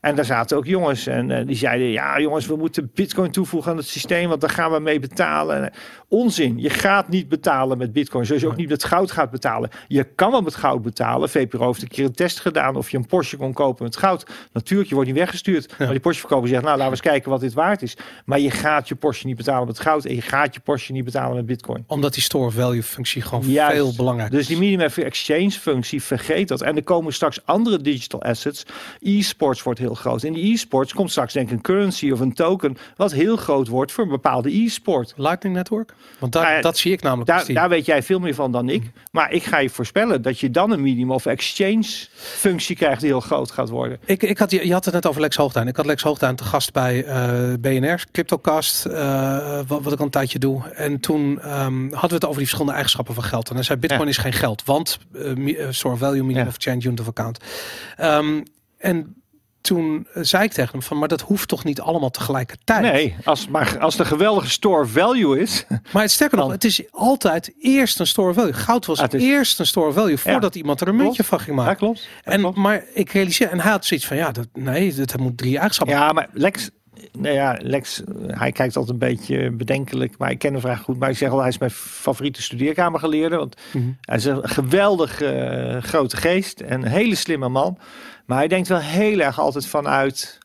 En daar zaten ook jongens en eh, die zeiden, ja jongens, we moeten bitcoin toevoegen aan het systeem, want daar gaan we mee betalen. En, eh, onzin, je gaat niet betalen met bitcoin, zoals je ook niet met goud gaat betalen. Je kan wel met goud betalen. VPRO heeft een keer een test gedaan of je een Porsche kon kopen met goud. Natuurlijk, je wordt niet weggestuurd. Maar die Porsche-verkoper zegt, nou laten we eens kijken wat dit waard is. Maar je gaat je Porsche niet betalen met goud en je gaat je Porsche niet betalen met bitcoin. omdat die store value functie gewoon Juist. veel belangrijker Dus die is. minimum exchange functie, vergeet dat. En er komen straks andere digital assets. E-sports wordt heel groot. In die e-sports komt straks denk ik een currency of een token... wat heel groot wordt voor een bepaalde e-sport. Lightning Network? Want daar, Nou dat zie ik namelijk. Daar, daar weet jij veel meer van dan ik. Maar ik ga je voorspellen dat je dan een minimum of exchange functie krijgt... die heel groot gaat worden. Ik, ik had, je, je had het net over Lex Hoogduin. Ik had Lex Hoogduin te gast bij eh BNR, Cryptocast, eh, wat, wat ik al een tijdje doe. En toen ehm, hadden we het over die verschillende eigenschappen van geld. En hij zei, bitcoin Ja. is geen geld, want uh, store value, minimum Ja. of change unit of account. Ehm, en toen eh, zei ik tegen hem van, maar dat hoeft toch niet allemaal tegelijkertijd? Nee, als, maar als de geweldige store value is. (laughs) Maar het sterker nog, het is altijd eerst een store value. Goud was het eerst een store value voordat iemand er een muntje van ging Ja, maken. klopt. Ja, En, klopt. maar ik realiseer, en hij had zoiets van, ja, dat, nee, dat moet drie eigenschappen. Ja, maar Lex, nou ja, Lex, eh, hij kijkt altijd een beetje bedenkelijk, maar ik ken hem vrij goed. Maar ik zeg al, hij is mijn favoriete studeerkamergeleerde, want Mhm. hij is een geweldig eh, grote geest en een hele slimme man. Maar hij denkt wel heel erg altijd vanuit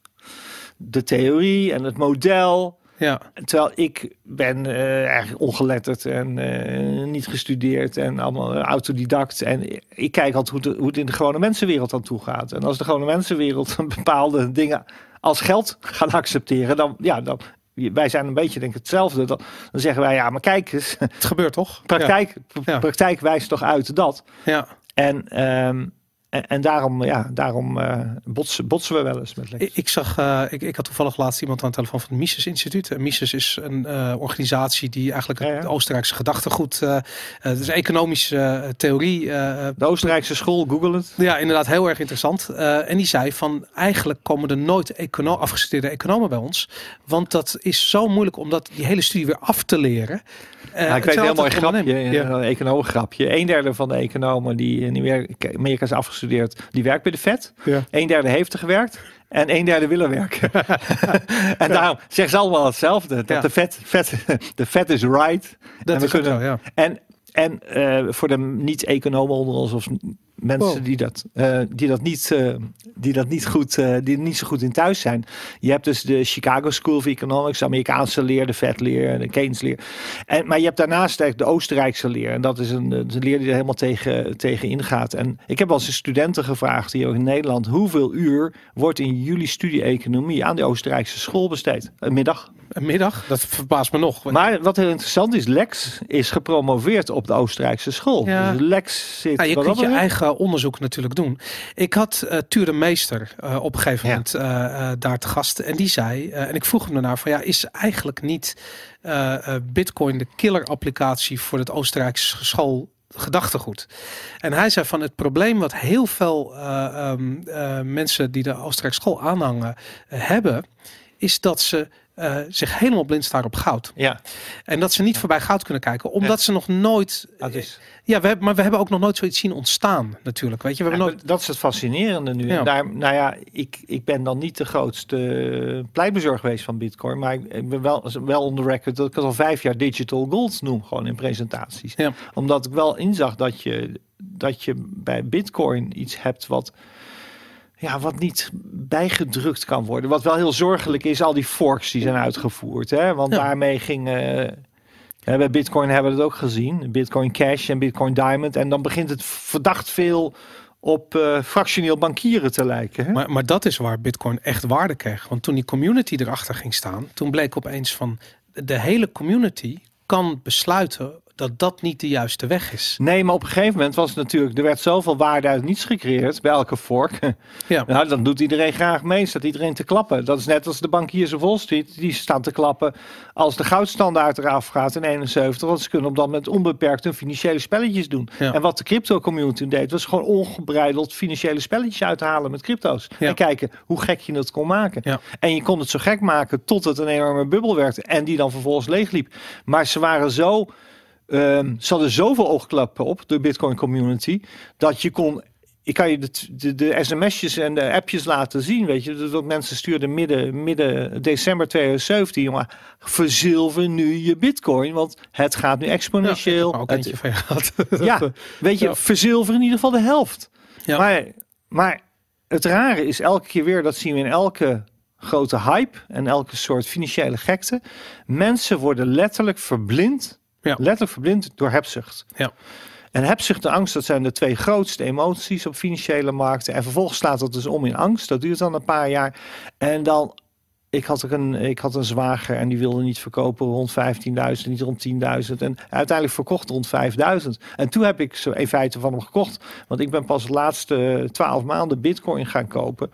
de theorie en het model. Ja, Terwijl ik ben eigenlijk ongeletterd en niet gestudeerd en allemaal autodidact. En ik kijk altijd hoe, het- hoe het in de gewone mensenwereld aan toe gaat. En als de gewone mensenwereld (laughs) bepaalde dingen als geld gaan accepteren, dan ja, dan. Wij zijn een beetje denk ik hetzelfde. Dan, dan zeggen wij ja, maar kijk eens, het gebeurt toch? praktijk, Ja. praktijk wijst toch uit dat. Ja. En, ehm, en, en daarom, ja, daarom eh, botsen, botsen we wel eens met Lex. Ik, ik zag, eh, ik, ik had toevallig laatst iemand aan de telefoon van het Mises Instituut. En Mises is een eh, organisatie die eigenlijk Ja, ja. het Oostenrijkse gedachtegoed, een economische theorie. De Oostenrijkse school, google het. ja, inderdaad, heel erg interessant. En die zei van eigenlijk komen er nooit econo afgestudeerde economen bij ons. Want dat is zo moeilijk om dat, die hele studie weer af te leren. Ja, ik weet een heel mooi grapje. Ja. een economengrapje. Een derde van de economen die in Amerika is afgestudeerd, die werkt bij de Fed. Ja. Een derde heeft er gewerkt en een derde wil er werken. (laughs) (laughs) en daarom zeggen ze allemaal hetzelfde. Dat Ja. de, Fed, Fed, (laughs) de Fed is right. Dat en we is kunnen, zo, ja. En, en eh, voor de niet-economen onder ons of mensen Wow. die, dat, eh, die, dat niet, eh, die dat niet goed, die niet zo goed in thuis zijn. Je hebt dus de Chicago School of Economics, de Amerikaanse leer, de Fed leer, de Keynes leer. En, maar je hebt daarnaast de Oostenrijkse leer. En dat is een, dat is een leer die er helemaal tegen, tegen ingaat. En ik heb wel eens studenten gevraagd hier ook in Nederland. Hoeveel uur wordt in jullie studie economie aan de Oostenrijkse school besteed? Een middag. Een middag, dat verbaast me nog. Maar wat heel interessant is, Lex is gepromoveerd op de Oostenrijkse school. Ja. Dus Lex zit Ja, je wat kunt je eigen onderzoek natuurlijk doen. Ik had eh Tuur de Meester eh, op een gegeven moment eh, daar te gast. En die zei, en ik vroeg hem daarna van ja, is eigenlijk niet Bitcoin de killer applicatie voor het Oostenrijkse school gedachtegoed? En hij zei van het probleem wat heel veel eh, ehm, eh, mensen die de Oostenrijkse school aanhangen hebben, is dat ze eh, zich helemaal blind staren op goud. Ja, En dat ze niet voorbij goud kunnen kijken, omdat ze nog nooit. dat is, Ja, we hebben, maar we hebben ook nog nooit zoiets zien ontstaan, natuurlijk. Weet je, we hebben nooit. dat is het fascinerende nu. En Daar, nou ja, ik, ik ben dan niet de grootste pleitbezorger geweest van Bitcoin. Maar ik, ik ben wel, wel on the record dat ik het al vijf jaar digital gold noem, gewoon in presentaties. Ja. Omdat ik wel inzag dat je, dat je bij Bitcoin iets hebt wat. Ja, wat niet bijgedrukt kan worden. Wat wel heel zorgelijk is, al die forks die zijn uitgevoerd. Hè? Want Ja. daarmee ging. eh, hè, bij Bitcoin hebben we het ook gezien. Bitcoin Cash en Bitcoin Diamond. En dan begint het verdacht veel op eh, fractioneel bankieren te lijken. Hè? Maar, maar dat is waar Bitcoin echt waarde kreeg. Want toen die community erachter ging staan, toen bleek opeens van de hele community kan besluiten dat dat niet de juiste weg is. Nee, maar op een gegeven moment was het natuurlijk, er werd zoveel waarde uit niets gecreëerd bij elke fork. Ja, (laughs) Nou, dan doet iedereen graag mee, staat iedereen te klappen. Dat is net als de bankiers op Wall Street, die staan te klappen als de goudstandaard eraf gaat in 71. Want ze kunnen op dat moment onbeperkt hun financiële spelletjes doen. Ja. En wat de crypto community deed, was gewoon ongebreideld financiële spelletjes uithalen met crypto's. Ja. En kijken hoe gek je het kon maken. Ja. En je kon het zo gek maken tot het een enorme bubbel werd. En die dan vervolgens leegliep. Maar ze waren zo... ehm, ze hadden zoveel oogklappen op, de Bitcoin community, dat je kon. Ik kan je de, de, de sms'jes en de appjes laten zien, weet je. Dat- Dat mensen stuurden midden, midden december 2017, jongen. Verzilver nu je bitcoin, want het gaat nu ja, exponentieel. ook Het- van je gehad. (laughs) ja, weet je, Ja. verzilver in ieder geval de helft. Ja. Maar, maar het rare is elke keer weer, dat zien we in elke grote hype en elke soort financiële gekte. Mensen worden letterlijk verblind, Ja. letterlijk verblind door hebzucht. Ja. En hebzucht en angst, dat zijn de twee grootste emoties op financiële markten. En vervolgens slaat dat dus om in angst. Dat duurt dan een paar jaar. En dan, ik had, ook een, ik had een zwager en die wilde niet verkopen rond 15.000, niet rond 10.000. En uiteindelijk verkocht rond 5.000. En toen heb ik ze in feite van hem gekocht. Want ik ben pas de laatste 12 maanden bitcoin gaan kopen.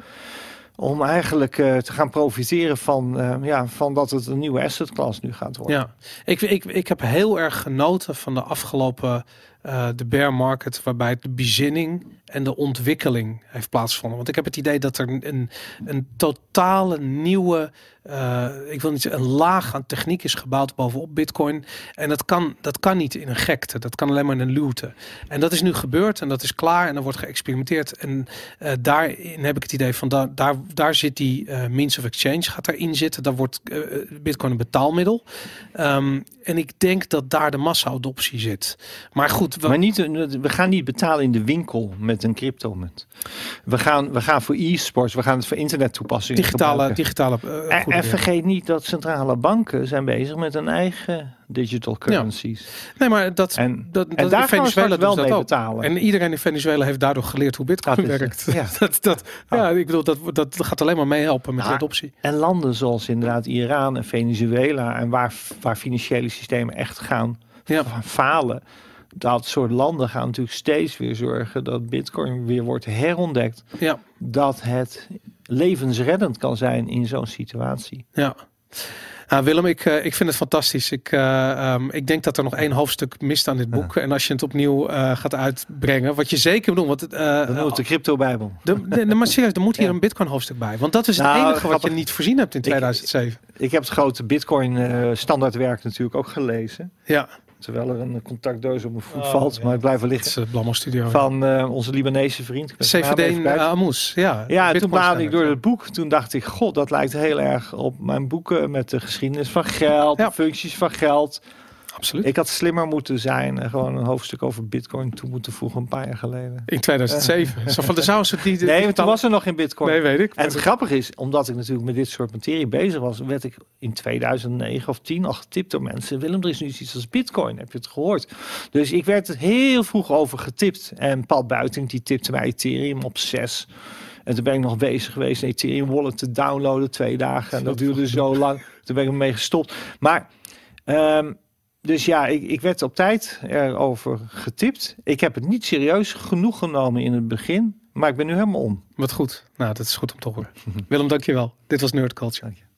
Om eigenlijk eh, te gaan profiteren van, eh, ja, van dat het een nieuwe asset class nu gaat worden. Ja, ik, ik, ik heb heel erg genoten van de afgelopen eh, de bear market, waarbij de bezinning en de ontwikkeling heeft plaatsgevonden. Want ik heb het idee dat er een, een totale nieuwe, uh, ik wil niet zeggen, een laag aan techniek is gebouwd bovenop Bitcoin. En dat kan, dat kan niet in een gekte, dat kan alleen maar in een luwte. En dat is nu gebeurd en dat is klaar en er wordt geëxperimenteerd. En uh, daarin heb ik het idee van daar, daar, daar zit die uh, means of exchange, gaat daarin zitten. Daar wordt Bitcoin een betaalmiddel. Um, en ik denk dat daar de massa-adoptie zit. Maar goed, we... maar niet, we gaan niet betalen in de winkel met een cryptomunt. We gaan, we gaan voor e-sports, we gaan het voor internet toepassingen digitale, digitale. Uh, en, en vergeet niet dat centrale banken zijn bezig met een eigen digital currencies. Ja. Nee, maar dat, en, dat, en daar Venezuela wel mee betalen. En iedereen in Venezuela heeft daardoor geleerd hoe Bitcoin werkt. Ja. (laughs) dat, dat, ja, ik bedoel, dat, dat gaat alleen maar meehelpen met de adoptie. En landen zoals inderdaad Iran en Venezuela en waar, waar financiële systemen echt gaan ja. falen. Dat soort landen gaan natuurlijk steeds weer zorgen dat Bitcoin weer wordt herontdekt. Ja. Dat het levensreddend kan zijn in zo'n situatie. Ja. Nou, Willem, ik, uh, ik vind het fantastisch. Ik, uh, um, ik denk dat er nog één hoofdstuk mist aan dit boek. Ja. En als je het opnieuw uh, gaat uitbrengen, wat je zeker moet doen. Want, Dan moet de crypto-bijbel. De, de, de, maar serieus, er moet hier ja. een Bitcoin-hoofdstuk bij. Want dat is het nou, enige wat je niet voorzien hebt in 2007. Ik, ik heb het grote Bitcoin-standaardwerk natuurlijk ook gelezen. Ja. Terwijl er een contactdoos op mijn voet oh, valt. Ja. Maar ik blijf er liggen. Het is Blammo Studio. Van uh, onze Libanese vriend. CVD uh, Amous. Ja, ja toen bladerde ik door het boek. Toen dacht ik, god, dat lijkt heel erg op mijn boeken met de geschiedenis van geld, ja. functies van geld. Absoluut. Ik had slimmer moeten zijn en gewoon een hoofdstuk over bitcoin toe moeten voegen een paar jaar geleden. In 2007. Zo van de zou die. Nee, want toen was er nog geen bitcoin. Nee, weet ik. En het grappige is, omdat ik natuurlijk met dit soort materie bezig was, werd ik in 2009 of 10 al getipt door mensen. Willem, er is nu iets als bitcoin. Heb je het gehoord? Dus ik werd er heel vroeg over getipt. En Paul Buiting die tipte mij Ethereum op 6. En toen ben ik nog bezig geweest een Ethereum wallet te downloaden twee dagen. En dat duurde zo lang. Toen ben ik ermee gestopt. Maar um, dus ja, ik, ik werd op tijd erover getipt. Ik heb het niet serieus genoeg genomen in het begin. Maar ik ben nu helemaal om. Wat goed. Nou, dat is goed om te horen. Willem, dankjewel. Dit was Nerd Culture. Dank je.